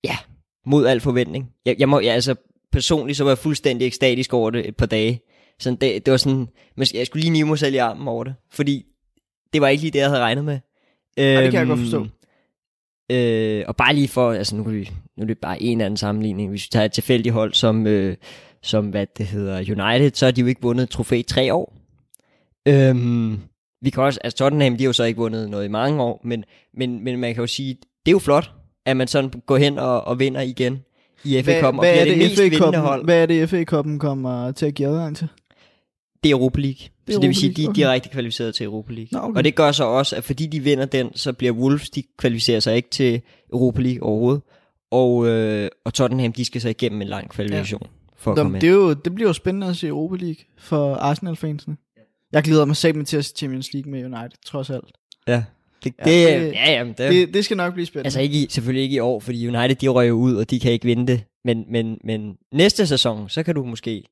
S5: ja, mod al forventning. Jeg, jeg må, jeg, altså, personligt så var jeg fuldstændig ekstatisk over det et par dage. Sådan, det, det var sådan, men jeg skulle lige nive mig selv i armen over det. Fordi det var ikke lige det, jeg havde regnet med.
S4: det kan jeg godt forstå.
S5: Øh, og bare lige for, altså nu, kan vi, nu er det bare en anden sammenligning. Hvis vi tager et tilfældigt hold som, øh, som hvad det hedder, United, så har de jo ikke vundet et trofæ i tre år. Øhm, vi kan også, altså Tottenham, de har jo så ikke vundet noget i mange år, men, men, men man kan jo sige, det er jo flot, at man sådan går hen og, og vinder igen i FA Cup, og
S4: hvad,
S5: bliver
S4: er
S5: det,
S4: det,
S5: mest vindende hold.
S4: hvad er det, FA Cup'en kommer til at give adgang til?
S5: Det er Europa League. Det så det vil sige, de er
S4: okay.
S5: direkte kvalificeret til Europa League.
S4: Nå, okay.
S5: Og det gør så også, at fordi de vinder den, så bliver Wolves, de kvalificerer sig ikke til Europa League overhovedet. Og, øh, og Tottenham, de skal så igennem en lang kvalifikation ja. For at
S4: Nå,
S5: komme
S4: det, er jo, det bliver jo spændende at se Europa League for Arsenal-fansene. Jeg glæder mig sammen til at se Champions League med United, trods alt.
S5: Ja, det,
S4: Ja,
S5: det,
S4: det-
S5: ja, jamen, det,
S4: Det, det skal nok blive spændende.
S5: altså ikke i, selvfølgelig ikke i år, fordi United, de røg jo ud, og de kan ikke vinde det. Men, men, men næste sæson, så kan du måske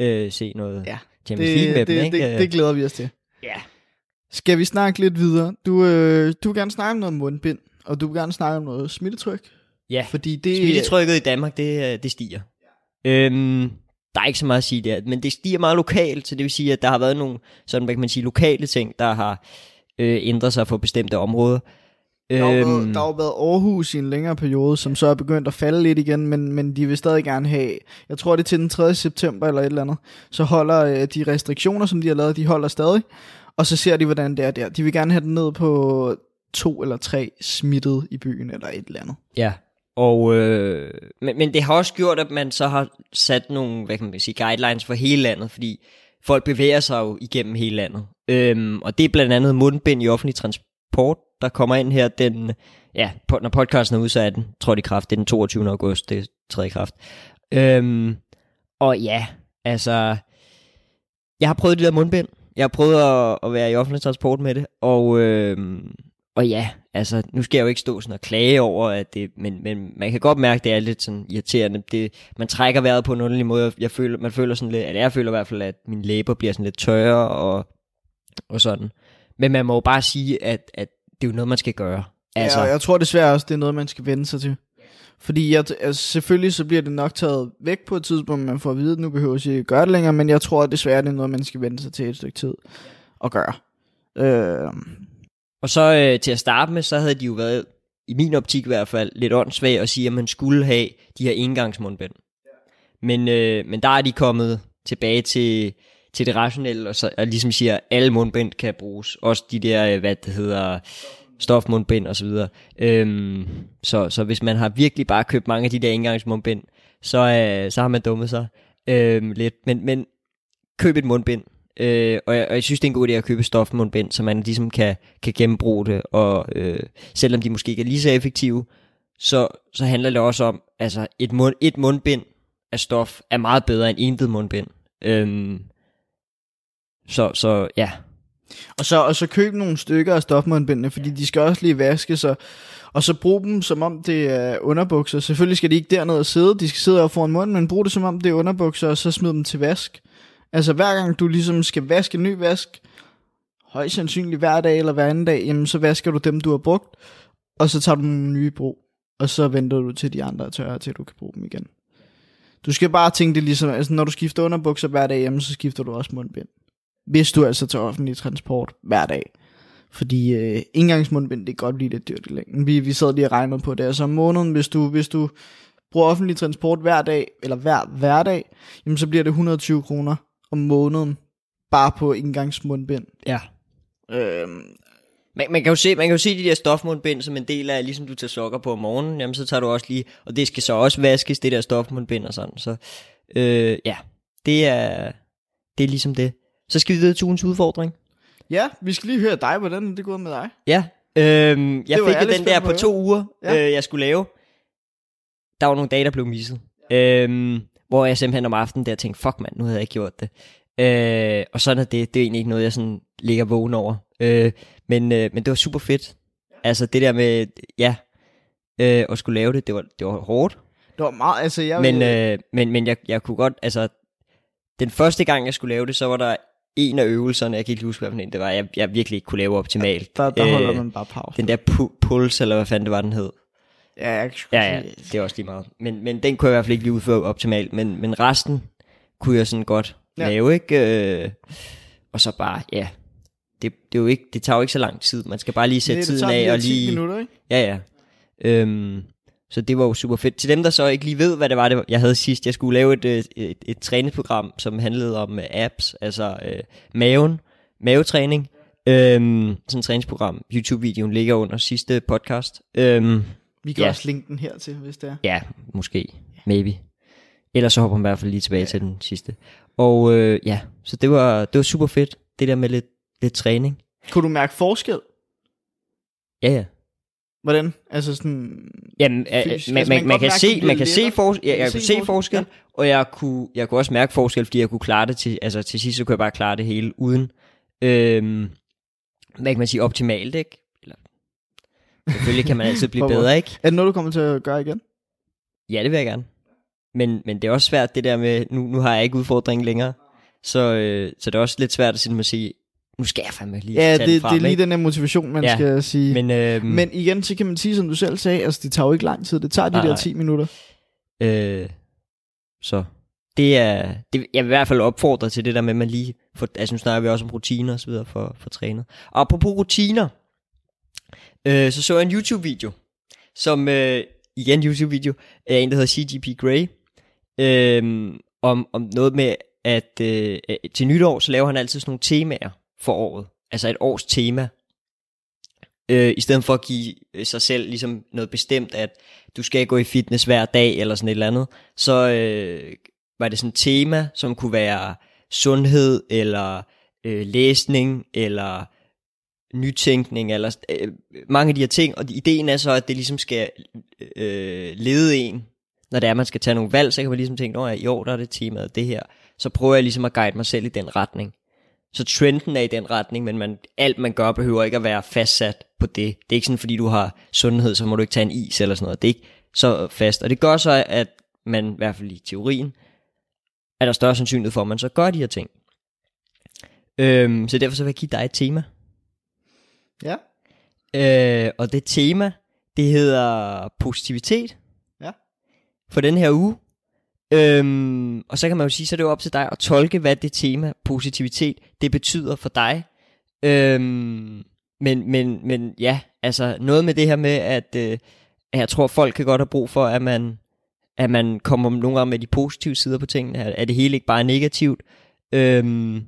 S5: øh, se noget
S4: Ja,
S5: Champions League med
S4: det,
S5: dem,
S4: det,
S5: ikke?
S4: det, det glæder vi os til.
S5: ja.
S4: Skal vi snakke lidt videre? Du, øh, du vil gerne snakke om noget mundbind, og du vil gerne snakke om noget smittetryk.
S5: ja.
S4: Fordi det,
S5: Smittetrykket i Danmark, det, øh, det stiger. Øhm, der er ikke så meget at sige der, men det stiger meget lokalt, så det vil sige, at der har været nogle sådan, hvad kan man sige, lokale ting, der har øh, ændret sig for bestemte områder.
S4: Der har, jo
S5: Øhm,
S4: været, der har jo været Aarhus i en længere periode, som så er begyndt at falde lidt igen, men, men de vil stadig gerne have, jeg tror det er til den 3. september eller et eller andet, så holder øh, de restriktioner, som de har lavet, de holder stadig, og så ser de, hvordan det er der. De vil gerne have den ned på to eller tre smittet i byen, eller et eller andet.
S5: Ja, og, øh, men, men det har også gjort, at man så har sat nogle, hvad kan man sige, guidelines for hele landet, fordi folk bevæger sig jo igennem hele landet. Øhm, og det er blandt andet mundbind i offentlig transport, der kommer ind her den, ja, på, når podcasten er udsat, den tror i kraft. Det er den 22. august, det træder i kraft. Øhm, og ja, altså, jeg har prøvet det der mundbind. Jeg har prøvet at, at være i offentlig transport med det, og, øhm, og ja, altså, nu skal jeg jo ikke stå sådan og klage over, at det, men, men man kan godt mærke, at det er lidt sådan irriterende. Det, man trækker vejret på en underlig måde. Jeg føler, man føler sådan lidt, eller jeg føler i hvert fald, at mine læber bliver sådan lidt tørre og, og sådan. Men man må jo bare sige, at, at det er jo noget, man skal gøre.
S4: Altså. Ja, og jeg tror desværre også, det er noget, man skal vende sig til. Fordi jeg, altså, selvfølgelig så bliver det nok taget væk på et tidspunkt, man får at vide, at nu behøver jeg ikke gøre det længere, men jeg tror desværre, det er noget, man skal vende sig til et stykke tid og gøre. Øh,
S5: og så øh, til at starte med, så havde de jo været, i min optik i hvert fald, lidt åndssvagt at sige, at man skulle have de her engangsmundbind. Men, øh, men der er de kommet tilbage til, til det rationelle, og, så, og ligesom siger, at alle mundbind kan bruges. Også de der, øh, hvad det hedder, stofmundbind og så videre. Øhm, så, så hvis man har virkelig bare købt mange af de der engangsmundbind, så, øh, så har man dummet sig øh, lidt. Men, men køb et mundbind. Øh, og, jeg, og jeg synes, det er en god idé at købe stofmundbind, så man ligesom kan, kan gennembruge det, og øh, selvom de måske ikke er lige så effektive, så, så handler det også om, altså et, mund, et mundbind af stof er meget bedre end intet mundbind. Øhm, så, så ja,
S4: og, så, og så køb nogle stykker af stofmundbindene, fordi de skal også lige vaskes, og, og så brug dem som om det er underbukser. Selvfølgelig skal de ikke dernede og sidde, de skal sidde op foran munden, men brug det som om det er underbukser, og så smid dem til vask. Altså hver gang du ligesom skal vaske en ny vask, højst sandsynligt hver dag eller hver anden dag, jamen så vasker du dem, du har brugt, og så tager du nogle nye i brug, og så venter du til de andre er tørre, til du kan bruge dem igen. Du skal bare tænke det ligesom, altså når du skifter underbukser hver dag hjemme, så skifter du også mundbind. Hvis du altså tager offentlig transport hver dag. Fordi øh, engangsmundbind, det kan godt blive lidt dyrt i længden. Vi, vi sad lige og regnede på det. Altså om måneden, hvis du, hvis du bruger offentlig transport hver dag, eller hver hver dag, jamen så bliver det 120 kroner om måneden, bare på indgangsmundbind.
S5: ja.
S4: Øhm,
S5: Man, man, kan jo se, man kan jo se de der stofmundbind som en del af, ligesom du tager sokker på om morgenen, jamen så tager du også lige, og det skal så også vaskes, det der stofmundbind og sådan, så øh, ja, det er, det er ligesom det. Så skal vi videre til ugens udfordring.
S4: ja, vi skal lige høre dig, hvordan det gået med dig?
S5: Ja, øhm, jeg fik jo den der
S4: på
S5: to uger,
S4: Ja.
S5: ja. øh, jeg skulle lave. Der var nogle dage, der blev misset. Øhm, hvor jeg simpelthen om aftenen der tænkte, fuck mand, nu havde jeg ikke gjort det. Øh, og sådan er det, det er egentlig ikke noget, jeg sådan ligger vågen over. Øh, men, øh, men det var super fedt. Altså det der med, ja, øh, at skulle lave det, det var, det var hårdt.
S4: Det var meget, altså jeg
S5: Men, øh, men, men jeg, jeg kunne godt, altså, den første gang, jeg skulle lave det, så var der en af øvelserne, jeg kan ikke huske, hvad det var, jeg, jeg virkelig ikke kunne lave optimalt.
S4: der, der holder
S5: Øh,
S4: man bare pause.
S5: Den der pu- puls, eller hvad fanden det var, den hed.
S4: Ja, jeg
S5: Ja, ja, det er også lige meget. Men, men den kunne jeg i hvert fald ikke lige udføre optimalt, men, men resten kunne jeg sådan godt
S4: Ja.
S5: lave, ikke? Øh, og så bare, ja, det, det, er jo ikke, det tager jo ikke så lang tid. Man skal bare lige sætte
S4: det,
S5: tiden af og
S4: 10
S5: lige...
S4: minutter, ikke?
S5: Ja, ja. Øhm, så det var jo super fedt. Til dem, der så ikke lige ved, hvad det var, det var jeg havde sidst, jeg skulle lave et, øh, et, et træningsprogram, som handlede om øh, apps, altså øh, maven, mavetræning. Øhm, sådan et træningsprogram. YouTube-videoen ligger under sidste podcast. Øhm,
S4: Vi kan
S5: Ja.
S4: også linke den her til, hvis det er.
S5: Ja, måske. Maybe. Ellers så hopper man i hvert fald lige tilbage ja. til den sidste. Og øh, ja, så det var, det var super fedt. Det der med lidt, lidt træning.
S4: Kunne du mærke forskel?
S5: Ja, ja.
S4: Hvordan? Altså sådan...
S5: Jamen, øh,
S4: Fysisk.
S5: man,
S4: Altså,
S5: man,
S4: man kan
S5: man, kan se, man kan se forskel, ja, jeg
S4: se
S5: kunne se
S4: forskel,
S5: forskel,
S4: ja.
S5: og jeg kunne, jeg kunne også mærke forskel, fordi jeg kunne klare det til, altså til sidst, så kunne jeg bare klare det hele uden, øhm, hvad kan man sige, optimalt, ikke? Selvfølgelig kan man altid blive bedre, ikke?
S4: Er det noget, du kommer til at gøre igen?
S5: Ja, det vil jeg gerne. Men, men det er også svært det der med, nu, nu har jeg ikke udfordringen længere, så, øh, så det er også lidt svært at sige, nu skal jeg fandme lige
S4: Ja,
S5: tage
S4: det,
S5: den frem,
S4: det er lige
S5: ikke?
S4: den her motivation, man ja. Skal sige. Men,
S5: øh,
S4: men igen, så kan man sige, som du selv sagde, altså det tager jo ikke lang tid. Det tager de
S5: Nej,
S4: der
S5: nej.
S4: 10 minutter.
S5: øh, så det er, det, jeg vil i hvert fald opfordre til det der med, at man lige, for, altså nu snakker vi også om rutiner og så videre for, for trænet. Og apropos rutiner, øh, så så jeg en YouTube-video, som, øh, igen YouTube-video, af en, der hedder CGP Grey, øh, om, om noget med, at øh, til nytår, så laver han altid sådan nogle temaer for året. Altså et års tema. Øh, I stedet for at give øh, sig selv ligesom noget bestemt, at du skal gå i fitness hver dag, eller sådan et eller andet, så øh, var det sådan et tema, som kunne være sundhed, eller øh, læsning, eller nytænkning, eller øh, mange af de her ting, og ideen er så, at det ligesom skal øh, lede en, når det er, man skal tage nogle valg, så kan man ligesom tænke, at i år der er det temaet det her, så prøver jeg ligesom at guide mig selv i den retning. Så trenden er i den retning, men man, alt man gør behøver ikke at være fastsat på det. Det er ikke sådan, fordi du har sundhed, så må du ikke tage en is eller sådan noget. Det er ikke så fast. Og det gør så, at man, i hvert fald i teorien, er der større sandsynlighed for, at man så gør de her ting. Øhm, så derfor så vil jeg give dig et tema.
S4: Ja.
S5: Øh, og det tema, det hedder positivitet.
S4: Ja.
S5: For den her uge. Øhm, og så kan man jo sige, så er det jo op til dig at tolke, hvad det tema positivitet, det betyder for dig. Øhm, men, men, men ja, altså noget med det her med, at, øh, jeg tror, folk kan godt have brug for, at man, at man kommer nogle gange med de positive sider på tingene, at, at det hele ikke bare er negativt. Øhm,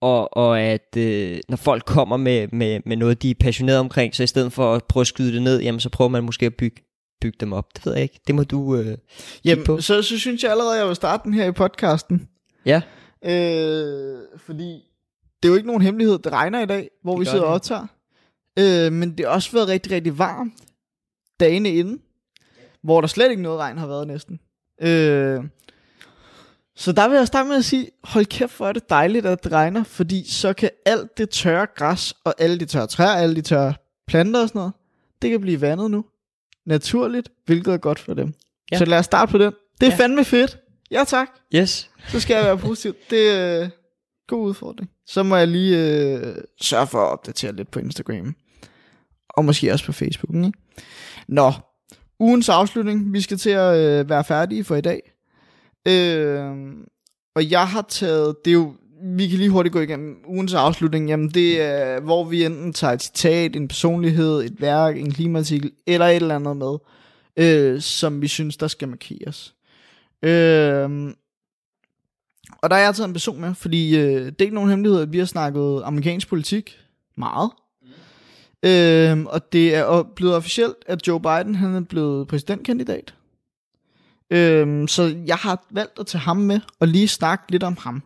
S5: og, og at øh, når folk kommer med, med, med noget, de er passionerede omkring, så i stedet for at prøve at skyde det ned, jamen så prøver man måske at bygge, bygge dem op. Det ved jeg ikke. Det må du øh,
S4: Jamen,
S5: på.
S4: så, så synes jeg allerede, at jeg vil starte den her i podcasten.
S5: Ja.
S4: Øh, fordi det er jo ikke nogen hemmelighed, det regner i dag, hvor
S5: Det
S4: vi sidder og
S5: det.
S4: optager. Øh, men det har også været rigtig, rigtig varmt dagene inden, hvor der slet ikke noget regn har været næsten. Øh, så der vil jeg starte med at sige, hold kæft, hvor er det dejligt, at det regner, fordi så kan alt det tørre græs, og alle de tørre træer, alle de tørre planter og sådan noget, det kan blive vandet nu. Naturligt, hvilket er godt for dem.
S5: Ja.
S4: Så lad os starte på den. Det er
S5: ja.
S4: fandme fedt. Ja tak.
S5: Yes.
S4: Så skal jeg være positiv. Det er øh, god udfordring. Så må jeg lige øh, sørge for at opdatere lidt på Instagram. Og måske også på Facebook. Ikke? Nå, ugens afslutning. Vi skal til at øh, være færdige for i dag. Øh, og jeg har taget, det er jo, vi kan lige hurtigt gå igennem ugens afslutning. Jamen det er, hvor vi enten tager et citat, en personlighed, et værk, en klimaartikel, eller et eller andet med, øh, som vi synes, der skal markeres. Øh, og der har jeg taget en person med, fordi øh, det er ikke nogen hemmelighed, at vi har snakket amerikansk politik meget. Mm. Øh, og det er blevet officielt, at Joe Biden han er blevet præsidentkandidat. Øh, så jeg har valgt at tage ham med og lige snakke lidt om ham.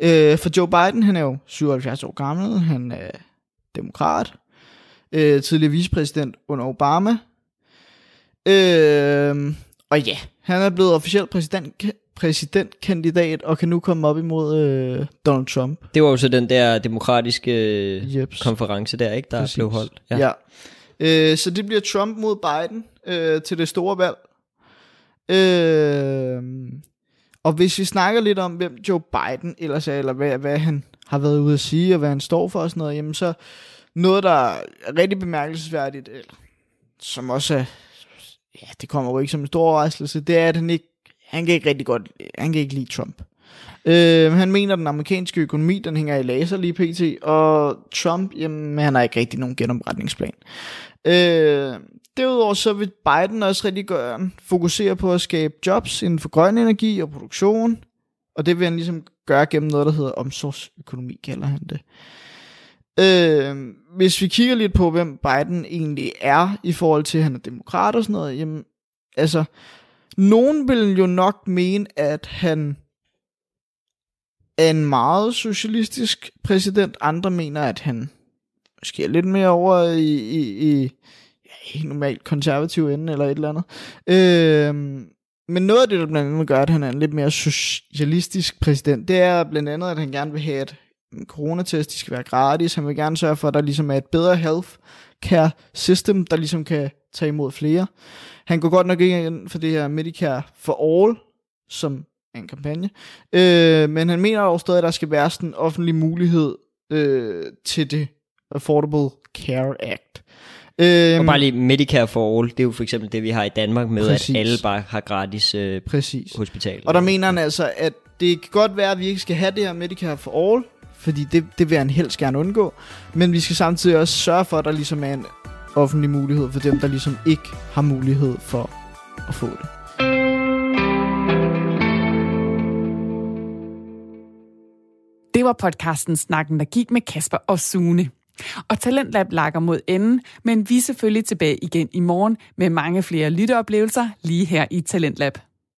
S4: Øh, for Joe Biden, han er jo 77 år gammel, han er demokrat, øh, tidligere vicepræsident under Obama. Øh, og ja, han er blevet officielt præsident, præsidentkandidat og kan nu komme op imod øh, Donald Trump.
S5: Det var jo så den der demokratiske øh,
S4: Jeps.
S5: konference der, ikke, der
S4: Præcis.
S5: blev holdt.
S4: Ja. ja. Øh, så det bliver Trump mod Biden øh, til det store valg. Øh, og hvis vi snakker lidt om, hvem Joe Biden ellers er, eller hvad, hvad han har været ude at sige, og hvad han står for og sådan noget, jamen så noget, der er rigtig bemærkelsesværdigt, eller, som også er, ja, det kommer jo ikke som en stor overraskelse, det er, at han ikke, han kan ikke rigtig godt, han kan ikke lide Trump. Øh, han mener, at den amerikanske økonomi, den hænger i laser lige pt. Og Trump, jamen, han har ikke rigtig nogen genopretningsplan. Øh, derudover så vil Biden også rigtig gøre, fokusere på at skabe jobs inden for grøn energi og produktion. Og det vil han ligesom gøre gennem noget, der hedder omsorgsøkonomi, kalder han det. Øh, hvis vi kigger lidt på, hvem Biden egentlig er, i forhold til, at han er demokrat og sådan noget, jamen, altså, nogen vil jo nok mene, at han er en meget socialistisk præsident. Andre mener, at han måske er lidt mere over i, i, i helt normalt konservativ ende eller et eller andet. Øh, men noget af det, der blandt andet gør, at han er en lidt mere socialistisk præsident, det er blandt andet, at han gerne vil have, at coronatest de skal være gratis. Han vil gerne sørge for, at der ligesom er et bedre health care system, der ligesom kan tage imod flere. Han går godt nok ikke ind for det her Medicare for All, som er en kampagne. Øh, men han mener også stadig, at der skal være sådan en offentlig mulighed øh, til det Affordable Care Act. Øhm,
S5: Og bare lige Medicare for All, det er jo for eksempel det, vi har i Danmark med,
S4: Præcis.
S5: at alle bare har gratis øh,
S4: Præcis.
S5: hospital.
S4: Og der mener han altså, at det kan godt være, at vi ikke skal have det her Medicare for All, fordi det, det vil han helst gerne undgå. Men vi skal samtidig også sørge for, at der ligesom er en offentlig mulighed for dem, der ligesom ikke har mulighed for at få det.
S1: Det var podcasten Snakken, der gik med Kasper og Sune. Og Talentlab lakker mod enden, men vi er selvfølgelig tilbage igen i morgen med mange flere lytteoplevelser lige her i Talentlab.